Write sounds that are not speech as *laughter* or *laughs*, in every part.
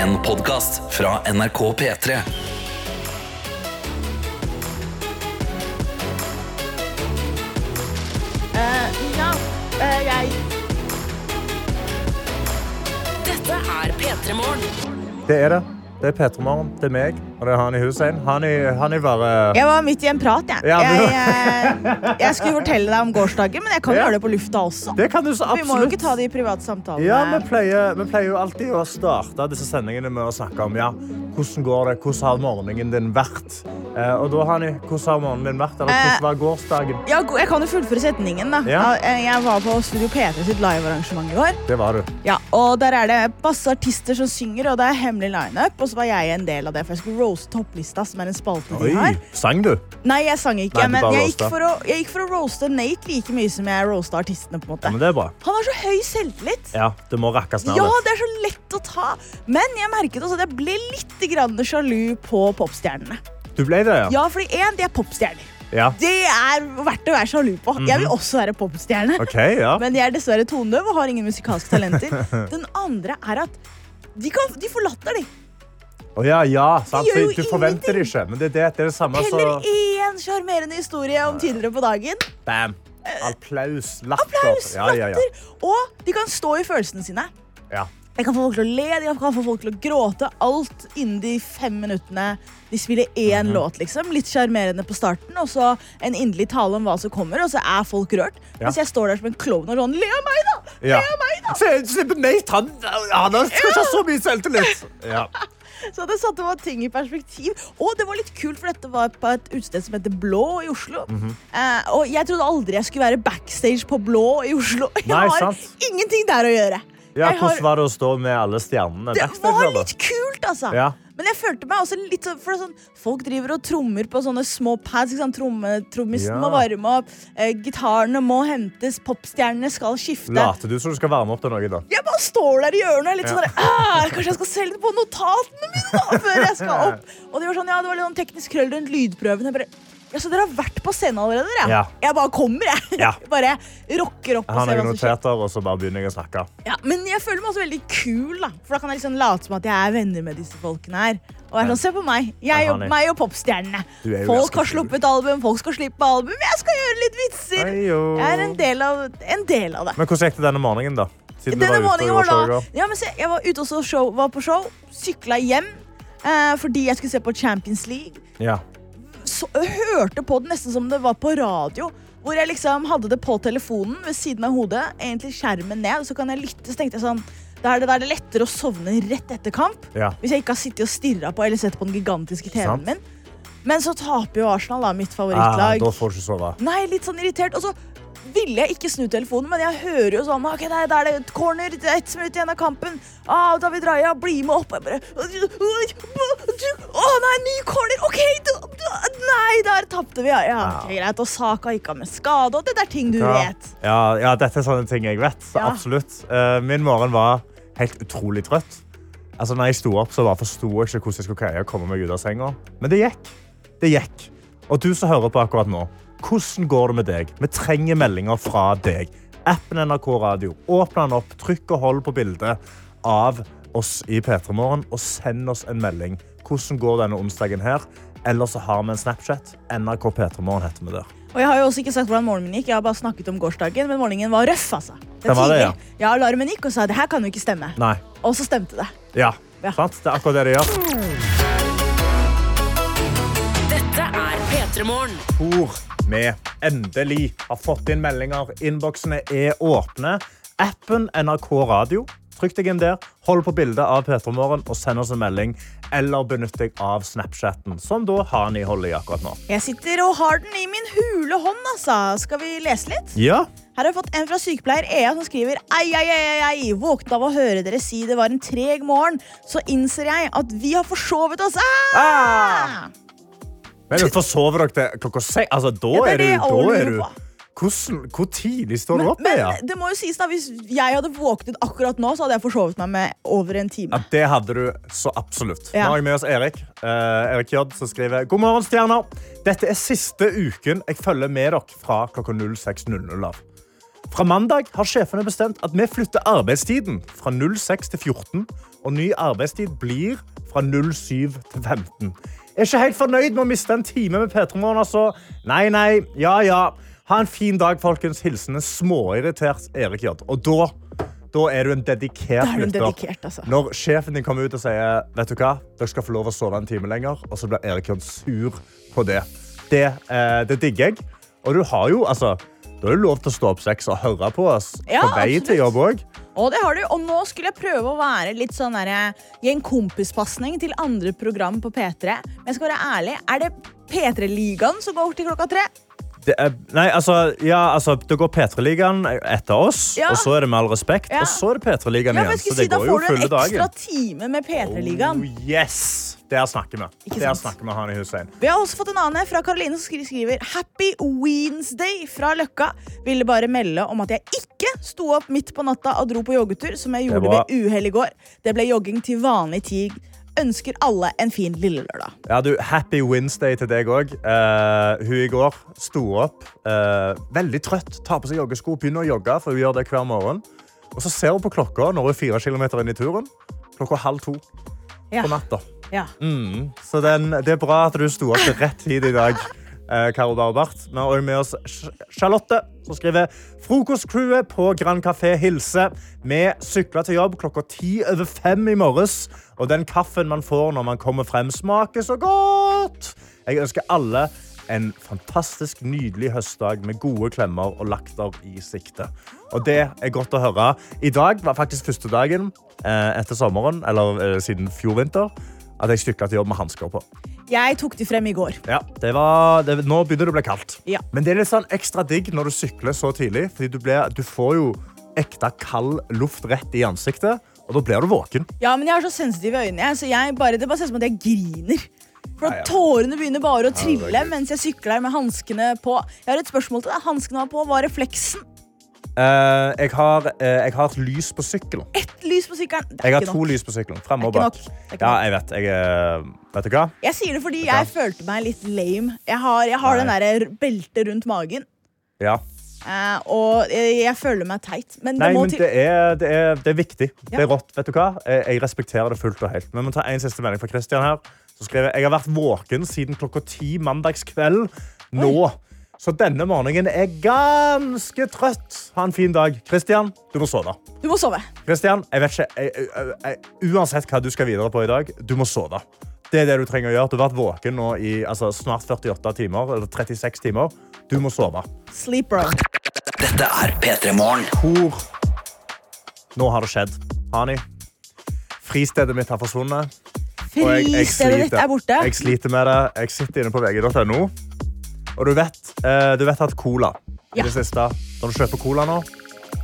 En podkast fra NRK P3. Ja, eh, jeg Dette er P3 Morgen. Det er det. Det er P3 Morgen, det er meg, og det er i Hussein. Hani, Hani bare Jeg var midt i en prat, jeg. Ja, men- jeg, jeg. jeg skulle fortelle deg om gårsdagen, men jeg kan Ja. gjøre det på lufta også. Det kan du så Vi må jo absolutt. ikke ta de private samtalene. Ja, vi pleier, vi pleier jo alltid å starte disse sendingene med å snakke om ja, hvordan går det, hvordan har morgenen din vært? Eh, og da, Hani, hvordan har morgenen din vært? Eller hvordan var gårsdagen? Ja, go- jeg kan jo fullføre setningen. da. Ja. Eh, Jeg var på Studio P3 sitt livearrangement i går. Det var du. Ja, og Der er det masse artister som synger, og det er hemmelig lineup. Og så var jeg en del av det, for jeg skulle roaste topplista, som er en spalte de har. sang du? Nei, jeg sang ikke, Nei, men jeg gikk, å, jeg gikk for å roaste Nate like mye som jeg roasta artistene. på en måte. Ja, men det bra. Han har så høy selvtillit. Ja, det må rakkes ned Ja, det er så lett å ta. Men jeg merket også at jeg ble litt grann sjalu på popstjernene. Du ble det, ja? Ja, fordi én, de er popstjerner. Ja. Det er verdt å være sjalu på. Jeg vil også være popstjerne. Okay, ja. Men jeg er dessverre tonedøv og har ingen musikalske talenter. *laughs* Den andre er at de, kan, de får latter, de. Å ja, ja, sant? Jo Du forventer det ikke, men det, det, det er det samme Heller som én sjarmerende historie om tidligere på dagen. Bam! Applaus, latter. Applaus, Ja, ja, ja. Og de kan stå i følelsene sine. ja. De kan få folk til å le, de kan få folk til å gråte. Alt innen de fem minuttene de spiller én Mhm. låt. liksom. Litt sjarmerende på starten, og så en inderlig tale om hva som kommer, og så er folk rørt. Ja. Mens jeg står der som en klovn og sånn Le av meg, da! Le av meg, da! På Nate, han, han skal ikke ha så mye selvtillit. Ja. *laughs* Så det satte bare ting i perspektiv. Og det var litt kult, for dette var på et utested som heter Blå i Oslo. Mhm. eh, og jeg trodde aldri jeg skulle være backstage på Blå i Oslo. *laughs* Jeg Nei, har sant. ingenting der å gjøre. Ja, har- hvordan var det å stå med alle stjernene Det backstage? var litt kult, altså. Ja. Men jeg følte meg også litt sånn, for sånn Folk driver og trommer på sånne små pads. Ikke sant? Tromme, trommisen Ja. må varme opp, eh, gitarene må hentes, popstjernene skal skifte. Later du som du skal varme opp til noe, da? Jeg bare står der i hjørnet litt Ja. sånn der, «Ah, Kanskje jeg skal selge det på notatene mine da, før jeg skal opp. Og de var sånn, ja, det var litt sånn teknisk krøll rundt lydprøven. Jeg bare, ja, så dere har vært på scenen allerede, Ja. Ja. Jeg bare kommer, jeg. Ja. *laughs* Bare rocker opp Jeg har noen hva noteter, og så bare begynner jeg å snakke. Ja, men jeg føler meg også veldig kul, da. For da kan jeg liksom late som at jeg er venner med disse folkene her. Og være sånn, se på meg. Jeg og, meg og popstjernene. Er Folk har sluppet album, folk skal slippe album. Jeg skal gjøre litt vitser. Hei. Jeg er en del av, en del av det. Men hvordan gikk det denne morgenen, da? Siden Denne var ute og var gjorde da ja, men se, Jeg var ute og så show, var på show, sykla hjem eh, fordi jeg skulle se på Champions League. Ja. Så, hørte på det nesten som det var på radio. Hvor jeg liksom hadde det på telefonen ved siden av hodet. Egentlig skjermen ned, så kan jeg lytte. Så tenkte jeg sånn Da er det, da er det lettere å sovne rett etter kamp. Ja. Hvis jeg ikke har sittet og stirra på eller sett på den gigantiske. TV-en min. Men så taper jo Arsenal, da, mitt Ah, Ja, da får du ikke sove. Nei, litt sånn irritert. Og så ville jeg ikke snu telefonen, men jeg hører jo sånn Ok, der, der er det et corner, det er ett minutt igjen av kampen. Ah, David Raja, bli med opp. Jeg bare Å nei, ny corner! OK! Nei, der tapte vi. Ja, ja, okay, greit. Og Saka gikk av med skade, og det er ting du Ja. vet. Ja, ja, dette er sånne ting jeg vet. Så Ja. absolutt. Eh, min morgen var helt utrolig trøtt. Altså, når jeg sto opp, så forsto jeg ikke hvordan jeg skulle greie å komme meg ut av senga. Men det gikk. Det gikk. Og du som hører på akkurat nå, hvordan går det med deg? Vi trenger meldinger fra deg. Appen NRK Radio. Åpne den opp, trykk og hold på bildet av oss i P3 Morgen, og send oss en melding. Hvordan går denne onsdagen her? Eller så har vi en Snapchat. NRK P3 Morgen heter vi der. Og jeg har jo også ikke sagt hvordan morgenen min gikk. Jeg har bare snakket om gårsdagen, men morgenen var røff, altså. Det var det, ja. ja. alarmen gikk og sa det her kan jo ikke stemme. Nei. Og så stemte det. Ja. Ja. Sant? Det er akkurat det det gjør. Hvor vi endelig har fått inn meldinger. Innboksene er åpne. Appen NRK Radio. Trykk deg inn der, hold på bildet av P3 Morgen og send oss en melding. Eller benytt deg av Snapchatten, som da Hani holder i akkurat nå. Jeg sitter og har den i min hule hånd, altså. Skal vi lese litt? Ja, Her har jeg fått en fra sykepleier Ea som skriver Ei, ei, ei, ei, ei. Våknet av å høre dere si det var en treg morgen, så innser jeg at vi har forsovet oss. Ah! Men forsover dere til klokka seks? Altså, da Ja, det er du, da er du. Hvordan, Hvor tidlig står du opp? Men, men det må jo sies da, hvis jeg hadde våknet akkurat nå, så hadde jeg forsovet meg med over en time. Ja, det hadde du så absolutt. Ja. Nå har jeg med oss Erik. uh, Erik J, som skriver God morgen, stjerner. Dette er siste uken jeg følger med dere fra klokka 06.00 av. Fra mandag har sjefene bestemt at vi flytter arbeidstiden fra 06 til 14, og ny arbeidstid blir fra 07 til 15. Er ikke helt fornøyd med å miste en time med P3 Morgen, altså. Nei, nei, ja, ja. Ha en fin dag, folkens. Hilsen en småirritert Erik J. Og da, da er du en dedikert Da er du en lytter. altså. Når sjefen din kommer ut og sier vet du hva, dere skal få lov å sove en time lenger, og så blir Erik J sur på det. Det, eh, det digger jeg. Og du har jo, altså, da er det lov til å stå opp seks og høre på oss Ja, på vei til jobb òg. Og det har du. Og nå skulle jeg prøve å være litt sånn der, gi en kompispasning til andre program på P3. Men jeg skal være ærlig, er det P3-ligaen som går til klokka tre? Det er, nei, altså, ja, altså, det går P3-ligaen etter oss, Ja. og så er det Med all respekt, Ja. og så er det P3-ligaen Ja, men igjen. jeg Så det si, da går jo får du en ekstra dagen. time med P3-ligaen. Oh, yes! Der snakker vi. Det Der snakker vi, Hani Hussein. Vi har også fått en annen fra Karoline som skriver Happy Wednesday fra Løkka. Ville bare melde om at jeg ikke sto opp midt på natta og dro på joggetur, som jeg gjorde ved uhell i går. Det ble jogging til vanlig tid. Ønsker alle en fin lille lørdag. Ja, du, Happy Wednesday til deg òg. hun i går sto opp uh, veldig trøtt, tar på seg joggesko, begynner å jogge. for hun gjør det hver morgen. Og så ser hun på klokka når hun er fire kilometer inn i turen. Klokka halv to Ja. på natta. Ja. Mm. Så den, det er bra at du sto opp til rett tid i dag. Eh, Karo Barbart. Vi har også med oss Charlotte, som skriver Frokostcrewet på Grand Café hilser. Vi sykla til jobb klokka ti over fem i morges. Og den kaffen man får når man kommer frem, smaker så godt. Jeg ønsker alle en fantastisk, nydelig høstdag med gode klemmer og lakter i sikte. Og det er godt å høre. I dag var faktisk første dagen eh, etter sommeren, eller eh, siden fjor vinter, at jeg sykla til jobb med hansker på. Jeg tok de frem i går. Ja, det var, det, nå begynner det å bli kaldt. Ja. Men det er litt sånn ekstra digg når du sykler så tidlig, fordi du, blir, du får jo ekte kald luft rett i ansiktet, og da blir du våken. Ja, men jeg har så sensitive øyne, så jeg bare, det bare ser ut som at jeg griner. For at Tårene begynner bare å trille mens jeg sykler med hanskene på. Jeg har et spørsmål til deg. Hanskene var på. Var refleksen Eh, jeg, har, uh, jeg har et lys på sykkelen. ett lys på sykkelen? Jeg har to nok. lys på sykkelen. Frem og bak. Ja, jeg vet. Jeg, uh, vet du hva? Jeg sier det fordi jeg følte meg litt lame. Jeg har, jeg har den derre der beltet rundt magen. Ja. og jeg, føler meg teit. Men Nei, det men det er, det er, det er viktig. Ja. Det er rått. Vet du hva? Jeg, respekterer det fullt og helt. Men vi må ta en siste melding fra Christian her. Så skriver jeg jeg har vært våken siden klokka ti mandagskveld nå. Så denne morgenen er ganske trøtt. Ha en fin dag. Christian, du må sove. Du må sove. Christian, jeg vet ikke, jeg, jeg, jeg, Uansett hva du skal videre på i dag, du må sove. Det er det du trenger å gjøre. Du har vært våken nå i altså, snart 48 timer, eller 36 timer. Du må sove. Sleep, bro. Dette er P3 Morgen. Hvor Nå har det skjedd. Hani, fristedet mitt har forsvunnet. Fristedet ditt er borte. Jeg sliter med det. Jeg sitter inne på vg.no. Og du vet, eh, du vet at cola Ja. det siste, Når du kjøper cola nå,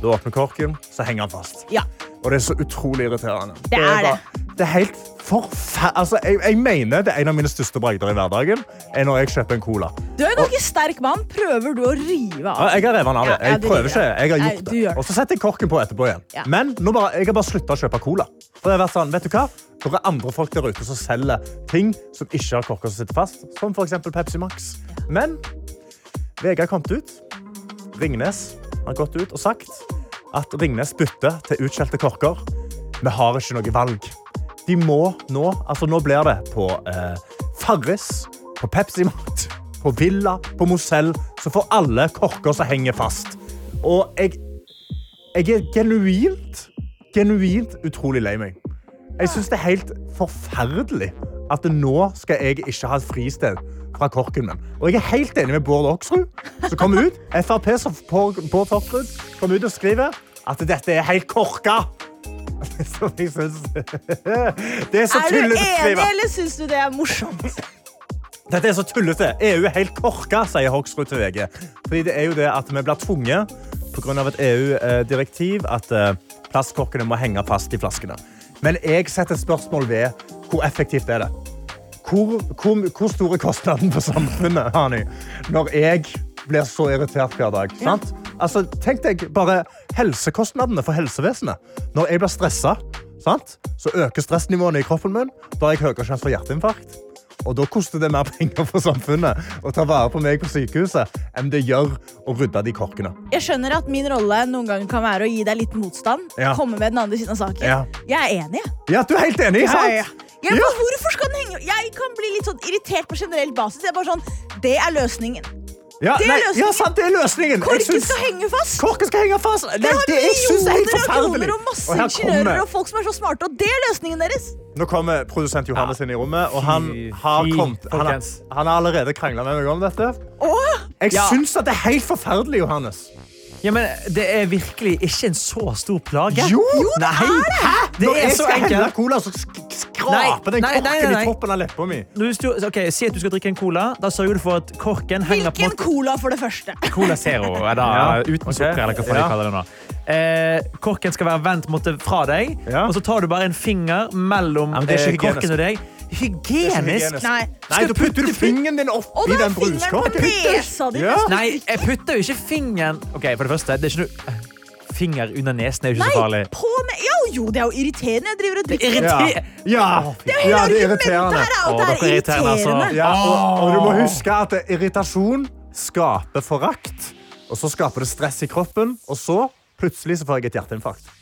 du åpner korken, så henger den fast. Ja. Og det er så utrolig irriterende. Det er det. det er helt forfer... Altså, jeg, jeg mener det er en av mine største bragder i hverdagen er når jeg kjøper en cola. Du er en ganske sterk mann. Prøver du å rive av? jeg har revet den av. Jeg, Jeg prøver ikke. Jeg har gjort det. Og så setter jeg korken på etterpå igjen. Men bare, jeg har bare slutta å kjøpe cola. For det har vært sånn, vet du hva? Det er andre folk der ute som selger ting som ikke har korker som sitter fast. Som f.eks. Pepsi Max. Men VG har kommet ut. Ringnes har gått ut og sagt at Ringnes bytter til utskjelte korker. Vi har ikke noe valg. De må nå Altså, nå blir det på eh, Farris, på Pepsi Mat, på Villa, på Mozell. Så får alle korker som henger fast. Og jeg, jeg er genuint, genuint utrolig lei meg. Jeg syns det er helt forferdelig at nå skal jeg ikke ha et fristed fra korken min. Og jeg er helt enig med Bård Oksrud, som kom ut. Frp som på, Bård Oksrud kom ut og skriver at dette er helt korka. *laughs* Som jeg syns *laughs* Det er så Er du å enig, skrive. eller syns du det er morsomt? *laughs* Dette er så tullete. EU er helt korka, sier Hoksrud til VG. Fordi det er jo det at vi blir tvunget pga. et EU-direktiv at eh, plastkorkene må henge fast i flaskene. Men jeg setter spørsmål ved hvor effektivt er det hvor, hvor, hvor stor er kostnaden for samfunnet Hani, når jeg blir så irritert hver dag? Sant? Altså, tenk deg bare helsekostnadene for helsevesenet. Når jeg blir stressa, så øker stressnivåene i kroppen min. Da har jeg høyere sjanse for hjerteinfarkt. Og da koster det mer penger for samfunnet å ta vare på meg på sykehuset enn det gjør å rydde de korkene. Jeg skjønner at min rolle noen ganger kan være å gi deg litt motstand. Ja. Komme med den andre siden av saken. Ja. Jeg er enig. Ja, du er helt enig, sant? ja, ja. Ja, men Hvorfor skal den henge Jeg kan bli litt sånn irritert på generell basis. Jeg er bare sånn, Det er løsningen. Ja, Det er nei, løsningen. ja, sant, det er løsningen. Korken synes, skal henge fast. Korken skal henge fast. Nei, Det det jeg synes det er helt forferdelig. kroner og masse Og ingeniører kommer- og folk som er så smarte, og det er løsningen deres. Nå kommer produsent Johannes inn i rommet, og han har, kommet, han har, han har allerede krangla med meg om dette. Åh, Jeg Ja. syns at det er helt forferdelig, Johannes. Ja, men Det er virkelig ikke en så stor plage. Jo, Nei. Hæ? Det Når er jeg så skal helle enkelt. cola, så sk skraper den nei, korken nei, nei. i toppen av leppa mi. Når du, ok, Si at du skal drikke en cola. Da sørger du for at korken henger på Hvilken cola, for det første? *laughs* Cola Zero, er da, Ja, uten sukker, eller hva faen de Ja. kaller det nå. Eh, korken skal være vendt fra deg, Ja. og så tar du bare en finger mellom Ja, men det er eh, ikke korken og deg. Hygienisk? Nei. Nei, da putter du fingeren din Og oppi den di. Ja. Nei, jeg putter jo ikke fingeren Ok, For det første, det er ikke noe Finger under nesen er jo ikke Nei, så farlig. på med, ja, jo, det er jo irriterende. Jeg driver og drikker. Irriter- Ja, ja, det er irriterende. Argumentet her er Å, at det dere er er irriterende, altså. Ja, og, og du må huske at irritasjon skaper forakt. Og så skaper det stress i kroppen, og så plutselig så får jeg et hjerteinfarkt.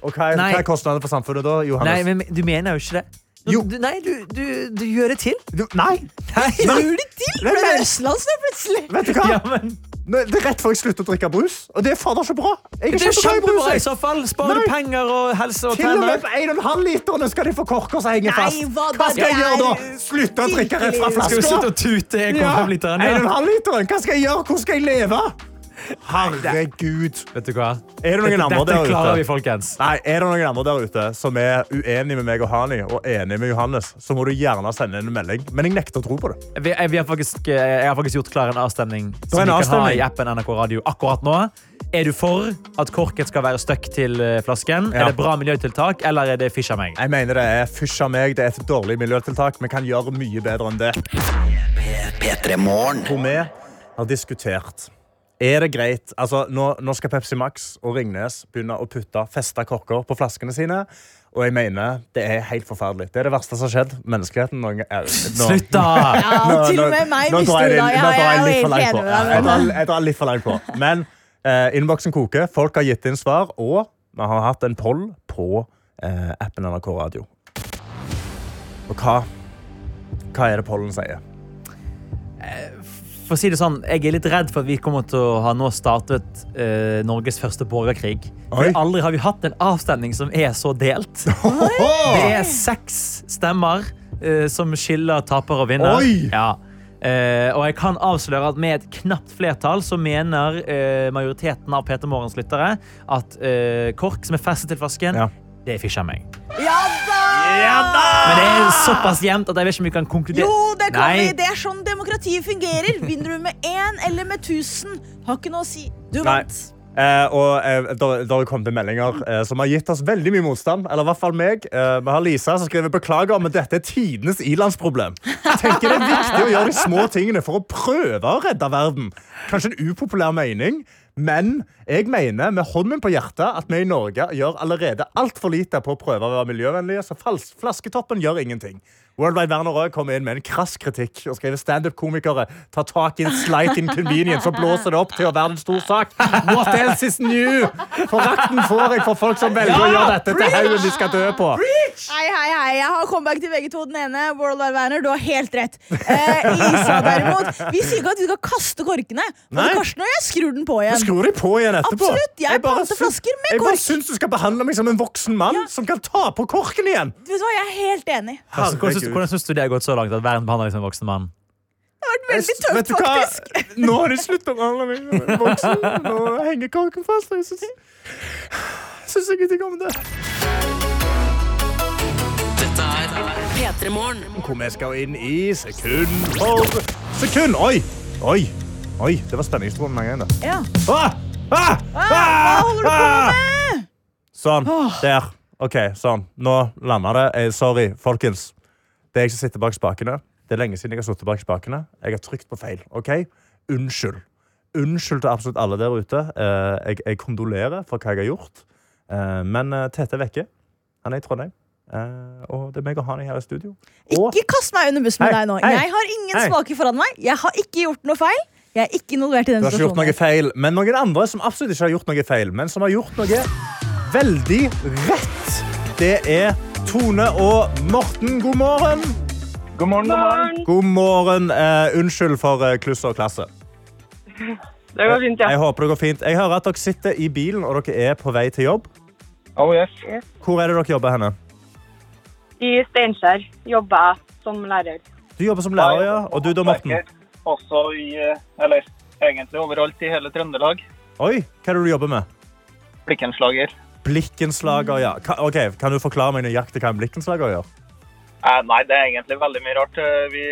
Og hva er, hva er kostnadene for samfunnet da, Nei, men du mener jo ikke det. Du, Jo. du, nei, du, du, du gjør det til. Du, nei! Nei, Gjør det til? Nei, Ble det men- østlands nå plutselig? Vet du hva? Ja, men, Nå, Det er rett før jeg slutter å drikke brus, og det er fader ikke bra. Jeg det er kjempebra i så fall. Sparer du penger og helse og Til og med på 1,5 literne skal de få korker som henger Nei, fast. hva Hva skal jeg gjøre da? Slutte å drikke rett fra flaska? Skal du slutte å tute 1,5 liter? Ja. 1,5 literen? Hva skal jeg gjøre? Hvor skal jeg leve? Herregud. Vet du hva? Er det noen Dette, andre dette der klarer vi, folkens. Nei, er det noen andre der ute som er uenig med meg og Hani og enig med Johannes, så må du gjerne sende en melding. Men jeg nekter å tro på det. Vi, jeg, vi har faktisk, eh, jeg har faktisk gjort klar en avstemning som en vi kan ha i appen NRK Radio akkurat nå. Er du for at korken skal være støkk til eh, flasken? Ja. Er det bra miljøtiltak, eller er det fysj av meg? Jeg mener det er fysj av meg. Det er et dårlig miljøtiltak. Vi kan gjøre mye bedre enn det. P3 Morgen. Hvor vi har diskutert er det greit, altså nå, nå skal Pepsi Max og Ringnes begynne å putte festa korker på flaskene sine. Og jeg mener det er helt forferdelig. Det er det verste som har skjedd menneskeheten. Noen, eh, nå- Slutt, da! *laughs* Ja, til og med meg jeg du drar jeg jo litt for langt enig på. med Ja. Jeg drar, jeg drar litt for langt på. Men eh, innboksen koker. Folk har gitt inn svar, og vi har hatt en poll på eh, appen NRK Radio. Og hva, hva er det pollen sier? For å si det sånn, Jeg er litt redd for at vi kommer til å ha nå startet eh, Norges første borgerkrig. For Oi. aldri har vi hatt en avstemning som er så delt. *laughs* Det er seks stemmer eh, som skiller taper og vinner. Oi! Ja. Eh, og jeg kan avsløre at med et knapt flertall så mener eh, majoriteten av Peter Morgens lyttere at eh, kork som er festet til flasken, Ja. det er fysj meg. Ja da! Men det er såpass jevnt at jeg vet ikke om vi kan konkludere. Jo, det kan Nei. vi. Det er sånn demokratiet fungerer. Vinner du med én eller med tusen, har ikke noe å si. Du Nei. vant. Eh, og eh, da, da har det kommet meldinger eh, som har gitt oss veldig mye motstand. Eller i hvert fall meg. Eh, vi har Lisa som skriver beklager, men dette er tidenes ilandsproblem. Tenker det er viktig å gjøre de små tingene for å prøve å redde verden. Kanskje en upopulær mening, men jeg mener med hånden på hjertet at vi i Norge gjør allerede altfor lite på å prøve å være miljøvennlige, så flasketoppen gjør ingenting. Worldwide Werner Røe kommer inn med en krass kritikk og skriver standup-komikere tar tak i en slight inconvenience og blåser det opp til å være en stor sak. What else is new? Forakten får jeg for folk som velger å gjøre dette til haugen de skal dø på. Hei, hei, hei. Jeg har comeback til VG2. Den ene, Worldwide Werner, du har helt rett. Eh, Isa, derimot, vi sier ikke at vi skal kaste korkene. For Karsten og jeg skrur den på igjen. Du skrur de på igjen etterpå. Absolutt, jeg jeg panter flasker med Jeg bare kork. syns du skal behandle meg som en voksen mann som kan ta på korken igjen. Vet du hva, Jeg er helt enig. Herregud. Hvordan syns du det har gått så langt at verden behandler deg som en voksen mann? Det har vært veldig tøft, faktisk. Nå har de sluttet å behandle meg som voksen. Nå henger kaken fast. og Jeg syns, ikke syns ingenting om det. Dette er P3 Morgen. Hvor vi skal inn i sekund for sekund. Oi! Oi! Oi, Det var spenningstronen med en gang. Ja. Ah! Ah! Hva holder du på med? Sånn. Der. OK, sånn. Nå landa det. Eh, sorry, folkens. Det er jeg som sitter bak spakene. Det er lenge siden jeg har sittet bak spakene. Jeg har trykt på feil. OK? Unnskyld. Unnskyld til absolutt alle der ute. Eh, jeg, jeg kondolerer for hva jeg har gjort. Eh, men eh, Tete er vekke. Han er i Trondheim. Og det er meg og han her i studio. Og Ikke kast meg under bussen med Hei, deg nå. hei, Jeg har ingen hei. svake foran meg. Jeg har ikke gjort noe feil. Jeg er ikke involvert i den du har ikke gjort noe feil, men noen andre som absolutt ikke har gjort noe feil, men som har gjort noe veldig rett, det er Tone og Morten. God morgen. God morgen, god morgen. God morgen. Eh, unnskyld for eh, kluss og klasse. *laughs* Det går fint, ja. Jeg håper det går fint. Jeg hører at dere sitter i bilen og dere er på vei til jobb. Oh, yes. Hvor er det dere jobber henne? I Steinkjer jobber jeg som lærer. Du jobber som lærer, ja. Og du da, Morten? Også i, eh, eller egentlig overalt i hele Trøndelag. Oi, hva er det du jobber med? Blikkenslager. Blikkenslager, ja. Ka ok, Kan du forklare meg nøyaktig hva en blikkenslager gjør? Eh, nei, det er egentlig veldig mye rart. Eh, Vi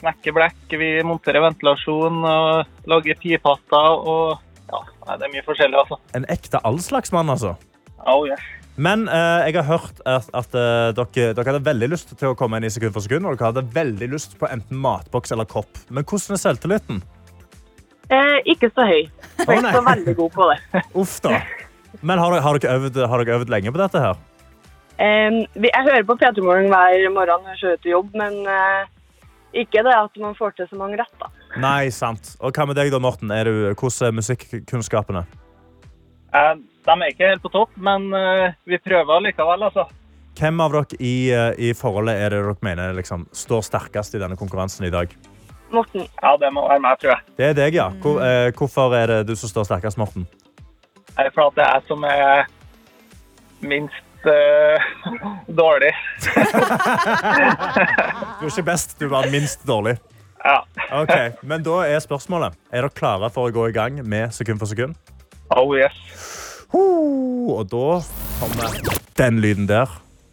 knekker blekk, vi monterer ventilasjon og lager pipatter og ja, nei, det er mye forskjellig, altså. En ekte allslagsmann, altså. Oh, yes. Men eh, jeg har hørt at, at eh, dere, dere hadde veldig lyst til å komme inn i sekund for sekund, og dere hadde veldig lyst på enten matboks eller kopp. Men hvordan er selvtilliten? Eh, ikke så høy. Jeg er ikke så veldig god på det. *laughs* Uff da. Men har har dere, øvd, har dere øvd lenge på dette her? Um, vi- jeg hører på P3 Morgen hver morgen når jeg kjører til jobb, men uh, ikke det at man får til så mange retter. Nei, sant. Og hva med deg da, Morten? Er du, hvordan er musikkunnskapene? Eh, de er ikke helt på topp, men uh, vi prøver likevel, altså. Hvem av dere i, i forholdet er det dere mener liksom, står sterkest i denne konkurransen i dag? Morten. Ja, det må være meg, tror jeg. Det er deg, ja. Hvor, eh, hvorfor er det du som står sterkest, Morten? Er for at det er som er minst uh, *laughs* dårlig. *laughs* Du er ikke best, du bare minst dårlig. Ja. Ok, Men da er spørsmålet Er dere klare for å gå i gang med sekund for sekund? Oh, yes. Ho, og da kommer den lyden der.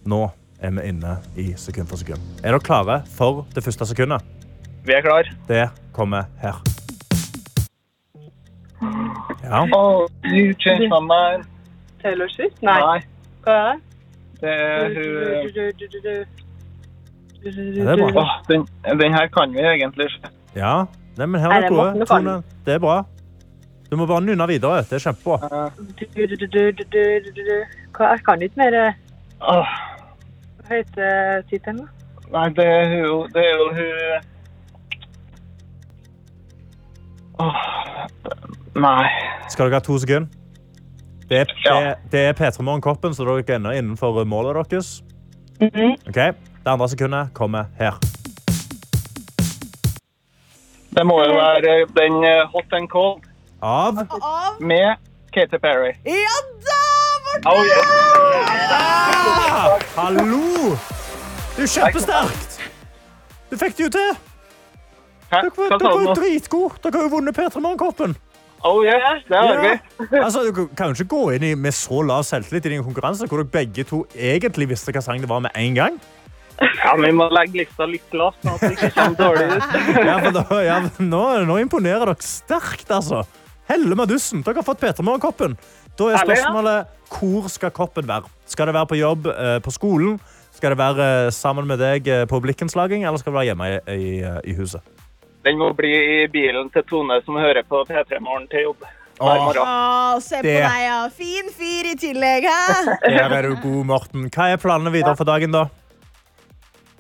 Nå er vi inne i sekund for sekund. Er dere klare for det første sekundet? Vi er klare. Det kommer her. Ja. Oh, you changed my mind. Taylor Swift? Nei. Nei, Hva er det? det er hun... det er bra. Åh, den, den her kan vi egentlig ikke. ja. Nei, men her er gode. Tone. Det er bra. Du må bare nunne videre. Det er kjempebra. Hva, jeg kan ikke mer eh, Åh, Hva heter tittelen? da? nei, det er hun... Det er jo hun... Åh, nei. Skal dere ha to sekunder? Det er, Ja. det, er P3 Morgen-koppen, så dere er ennå innenfor målet deres. Mhm. Ok, Det andre sekundet kommer her. Det må jo være den eh, Hot and Cold Av Av med Katy Perry. Ja da, Morten! Oh, yes. ah, Hallo! Det er kjempesterkt! Du fikk det jo til! Hæ? Dere, dere var jo dritgode. Dere har jo vunnet P3 Morgen-koppen. Oh, yes, det har vi. *laughs* Altså, dere kan jo ikke gå inn i, med så lav selvtillit i din konkurranse hvor dere begge to egentlig visste hva sang det var med en gang. Ja, vi må legge lista litt lavt, sånn at det ikke kommer dårlig ut. *laughs* Ja, for da, ja, nå, nå imponerer dere sterkt, altså. Helle Madussen, dere har fått P3 Morgen-koppen. Da er spørsmålet hvor skal koppen være? Skal det være på jobb eh, på skolen? Skal det være eh, sammen med deg eh, på blikkenslaging, eller skal det være hjemme i, i, i huset? Den må bli i bilen til Tone som hører på P3 Morgen til jobb. Åh. morgen. Se på Det- deg, ja. Fin fyr i tillegg, hæ? *laughs* Der er du god, Morten. Hva er planene videre for dagen, da?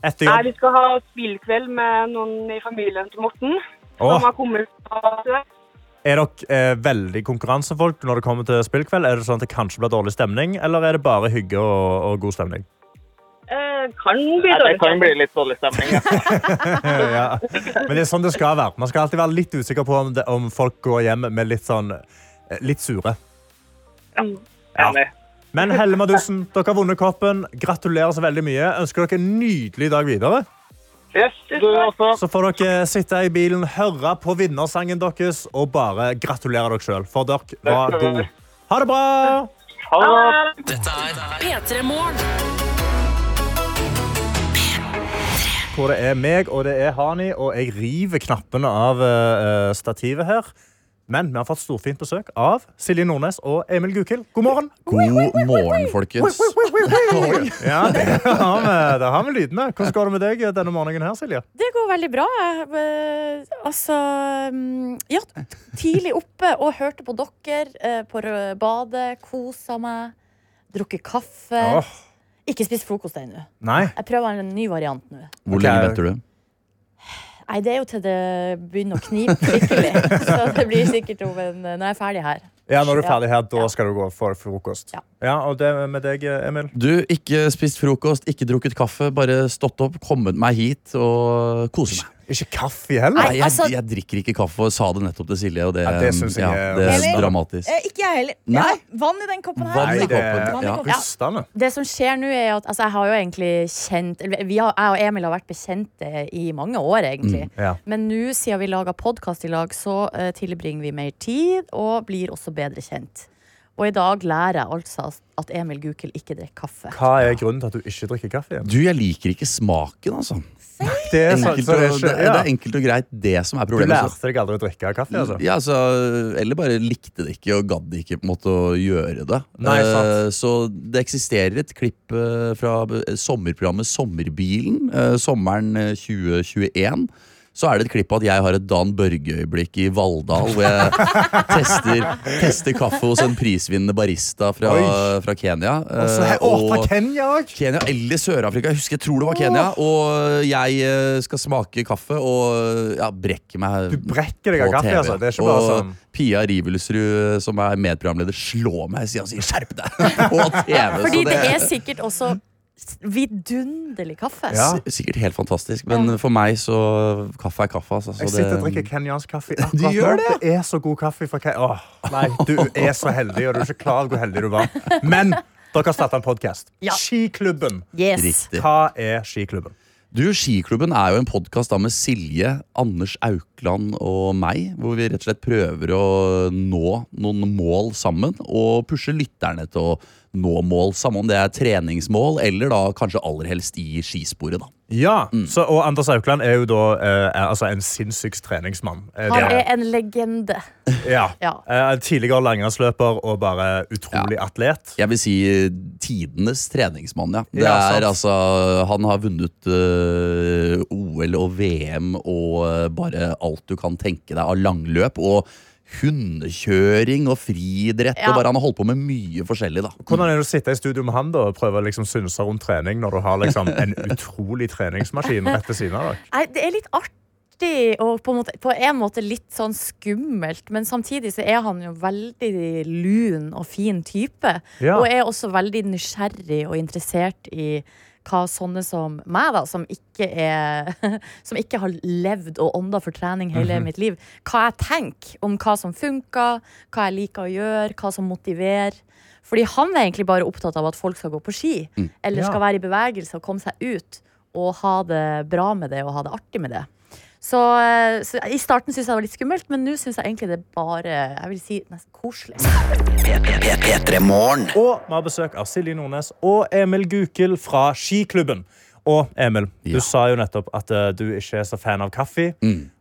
Etter Nei, jobb? vi skal ha spillkveld med noen i familien til Morten. Åh, Som har kommet er dere eh, veldig konkurransefolk når det kommer til spillkveld? Er det sånn at det kanskje blir dårlig stemning, eller er det bare hygge og, og god stemning? Kan bli Ja, det kan bli litt dårlig stemning. Ja. *laughs* ja. Men det er sånn det skal være. Man skal alltid være litt usikker på om, det, om folk går hjem med litt sånn eh, litt sure. Ja. Men Helle Madussen, dere har vunnet koppen. Gratulerer så veldig mye. Ønsker dere en nydelig dag videre. Yes. Så får dere sitte i bilen, høre på vinnersangen deres og bare gratulere dere sjøl, for dere var gode. Ha det bra! Ha det. Dette er P3 Morgen. Hvor det er meg og det er Hani, og jeg river knappene av uh, stativet her. Men vi har fått storfint besøk av Silje Nordnes og Emil Gukild. God morgen! God morgen, folkens. Ja, det har vi, det har vi lydene. Hvordan går det med deg denne morgenen her, Silje? Det går veldig bra. Eh, altså mm, Ja, tidlig oppe og hørte på dere eh, på badet. Kosa meg. Drukket kaffe. Åh, Ikke spist frokost ennå. Nei? Jeg prøver en ny variant nå. Hvor lenge venter du? Nei, det er jo til det begynner å knipe skikkelig. *laughs* Så det blir sikkert om en, når jeg er ferdig her. Ja, når du er ferdig her, da skal du gå for frokost. Ja. Og det med deg, Emil? Du, ikke spist frokost, ikke drukket kaffe. Bare stått opp, kommet meg hit og kose meg. Ikke kaffe heller? Nei, jeg, altså- jeg drikker ikke kaffe, og sa det nettopp til Silje. Og det, Ja, det jeg ja, det er Eller- dramatisk. Eh, ikke jeg heller. Nei. Ja, vann i den koppen her. Vann i Nei, det koppen. Vann Ja. Det som skjer nå er at altså, Jeg har jo egentlig kjent vi har, Jeg og Emil har vært bekjente i mange år, egentlig. Ja. Men nå, siden vi lager podkast i lag, så uh, tilbringer vi mer tid og blir også bedre kjent. Og i dag lærer jeg altså at Emil Gukild ikke drikker kaffe. Hva er grunnen til at du ikke drikker kaffe? igjen? Du, jeg liker ikke smaken, altså. Det er, Enkelt så det er ikke, det, ja. det er enkelt og greit det som er problemet. Du lærte deg aldri å drikke kaffe? Altså. Ja, altså, eller bare likte det ikke og gadd ikke på en måte å gjøre det. Nei, sant. Eh, så det eksisterer et klipp eh, fra sommerprogrammet Sommerbilen, eh, sommeren eh, 2021. Så er det et klipp av at jeg har et Dan Børge-øyeblikk i Valldal, hvor jeg *laughs* tester, tester kaffe hos en prisvinnende barista fra, fra Kenya. Og eh, her- Å, fra Kenya! Kenya eller Sør-Afrika. Jeg husker, jeg tror det var Kenya. Og jeg eh, skal smake kaffe og ja, brekke meg Du brekker deg av på kaffe, TV. altså. Det er ikke bare og sånn Pia Rivelsrud, som er medprogramleder, slår meg i sida og sier 'skjerp deg' *laughs* på TV. Fordi så det er sikkert også vidunderlig kaffe. Ja. sikkert helt fantastisk. Men for meg så Kaffe er kaffe. Altså, så Jeg sitter og drikker kenyansk kaffe *laughs* Du gjør nå. Det er så god kaffe fra Kenya. Åh, nei, du er så heldig, og du er ikke klar over hvor heldig du var. Men dere har starta en podkast. Ja. Skiklubben. Yes. Riktig. Hva er Skiklubben? Du, Skiklubben er jo en podkast med Silje, Anders Aukland og meg. Hvor vi rett og slett prøver å nå noen mål sammen. Og pushe lytterne til å nå mål sammen. Om det er treningsmål eller da kanskje aller helst i skisporet. da Ja, Mm. så, og Anders Aukland er jo da eh, er, altså en sinnssyk treningsmann. Eh, Han er en legende. *laughs* ja. Ja. Eh, tidligere langrennsløper og bare utrolig atlet. Jeg vil si eh, tidenes treningsmann, ja. Det Ja, sant. er altså Han har vunnet uh, OL og VM og uh, bare alt du kan tenke deg av langløp. Og hundekjøring og friidrett. Ja. Og bare Han har holdt på med mye forskjellig, da. Hvordan er det å sitte i studio med han da og prøve å liksom synse rundt trening når du har liksom en *laughs* utrolig treningsmaskin rett ved siden av deg? Nei, det er litt artig og på en, måte, på en måte litt sånn skummelt, men samtidig så er han jo veldig lun og fin type. Ja. Og er også veldig nysgjerrig og interessert i hva sånne som meg, da, som ikke, er, *laughs* som ikke har levd og ånda for trening hele mitt liv, hva jeg tenker om hva som funker, hva jeg liker å gjøre, hva som motiverer. Fordi han er egentlig bare opptatt av at folk skal gå på ski, eller Ja. skal være i bevegelse og komme seg ut og ha det bra med det og ha det artig med det. Så, eh, så I starten syntes jeg det var litt skummelt, men nå syns jeg egentlig det er bare jeg vil si, nesten koselig. Og vi har besøk av Silje Nordnes og Emil Gukild fra Skiklubben. Og Emil, du sa jo nettopp at uh, du ikke er så fan av kaffe.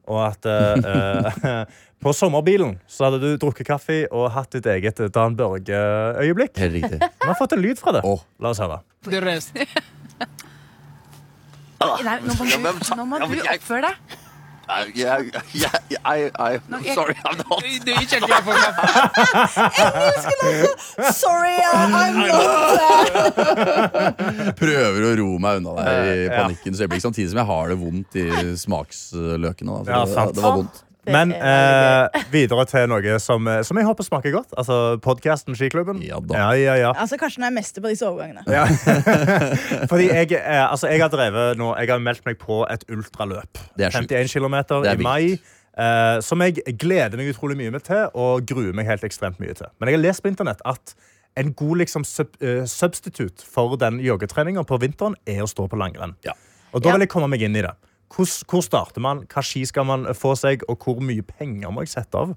Og at uh, eh, på sommerbilen så hadde du drukket kaffe og hatt ditt eget Dan Børge-øyeblikk. Vi har fått en lyd fra det. Oh. La oss høre. Nei, nå må du, nå må du oppføre deg. I, yeah, yeah, I, I, I'm sorry, I'm not. Du er for *laughs* Sorry, I'm not *laughs* Prøver å ro meg unna deg i Ja. panikkens øyeblikk, samtidig som jeg har det vondt i smaksløkene. Da. Ja, det, det var vondt. Men eh, videre til noe som, eh, som jeg håper smaker godt. Altså podkasten Skiklubben. Ja da. Ja, ja, ja. Altså, Kanskje den er mester på disse overgangene. Ja. *laughs* Fordi jeg, eh, altså, jeg har drevet nå Jeg har meldt meg på et ultraløp. Det er 51 km i mai. eh, som jeg gleder meg utrolig mye med til og gruer meg helt ekstremt mye til. Men jeg har lest på internett at en god liksom, sub, uh, substitutt for den joggetreninga på vinteren er å stå på langrenn. Ja. Og da Ja. vil jeg komme meg inn i det. Hvor, hvor starter man? Hva ski skal man få seg, og hvor mye penger må jeg sette av?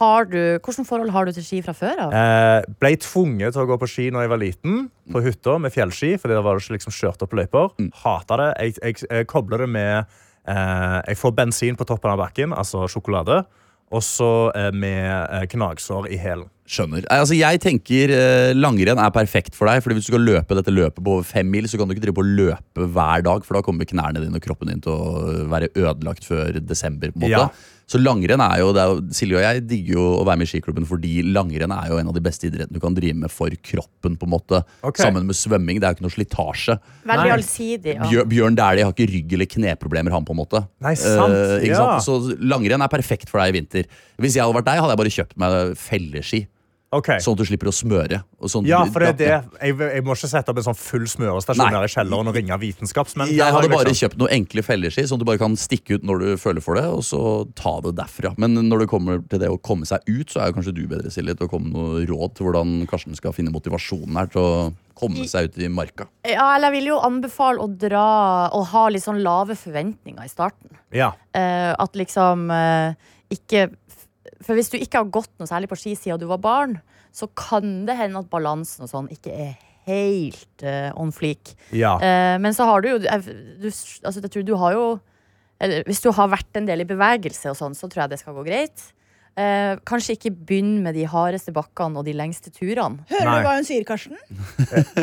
Har du, hvordan forhold har du til ski fra før av? Eh, ble tvunget til å gå på ski når jeg var liten, på hytta med fjellski. Fordi der var det ikke liksom kjørt opp løyper. Hata det. Jeg, jeg, jeg kobler det med eh, Jeg får bensin på toppen av bakken, altså sjokolade. Og så eh, med knagsår i hælen. Skjønner. Altså, jeg tenker eh, Langrenn er perfekt for deg. Fordi Hvis du skal løpe dette løpet på over fem mil, så kan du ikke drive på å løpe hver dag. For da kommer knærne dine og kroppen din til å være ødelagt før desember. på en måte Ja. Så langrenn er jo, det er jo Silje og jeg digger jo å være med i skiklubben fordi langrenn er jo en av de beste idrettene du kan drive med for kroppen. på en måte Okay. Sammen med svømming. Det er jo ikke noe slitasje. Veldig Nei. allsidig. Ja. Bjør, Bjørn Dæhlie har ikke rygg- eller kneproblemer, han på en måte. Nei, sant, Eh, ikke ja. sant? Så langrenn er perfekt for deg i vinter. Hvis jeg hadde vært deg, hadde jeg bare kjøpt meg felleski. Ok. Sånn at du slipper å smøre. Og sånn, Ja, for det er det. Jeg, jeg må ikke sette opp en sånn full smørestasjon her i kjelleren og ringe vitenskapsmenn. Jeg hadde bare liksom- kjøpt noen enkle felleski, sånn at du bare kan stikke ut når du føler for det, og så ta det derfra. Men når det kommer til det å komme seg ut, så er jo kanskje du bedre, Silje, til å komme med noe råd til hvordan Karsten skal finne motivasjonen her til å komme seg ut i marka. Ja, eller jeg vil jo anbefale å dra og ha litt sånn lave forventninger i starten. Ja. Uh, at liksom uh, ikke For hvis du ikke har gått noe særlig på ski siden du var barn, så kan det hende at balansen og sånn ikke er helt uh, on fleak. ja. Uh, men så har du jo du, altså, jeg tror du har jo eller, Hvis du har vært en del i bevegelse og sånn, så tror jeg det skal gå greit. Eh, kanskje ikke begynn med de hardeste bakkene og de lengste turene. Hører Nei. du hva hun sier, Karsten?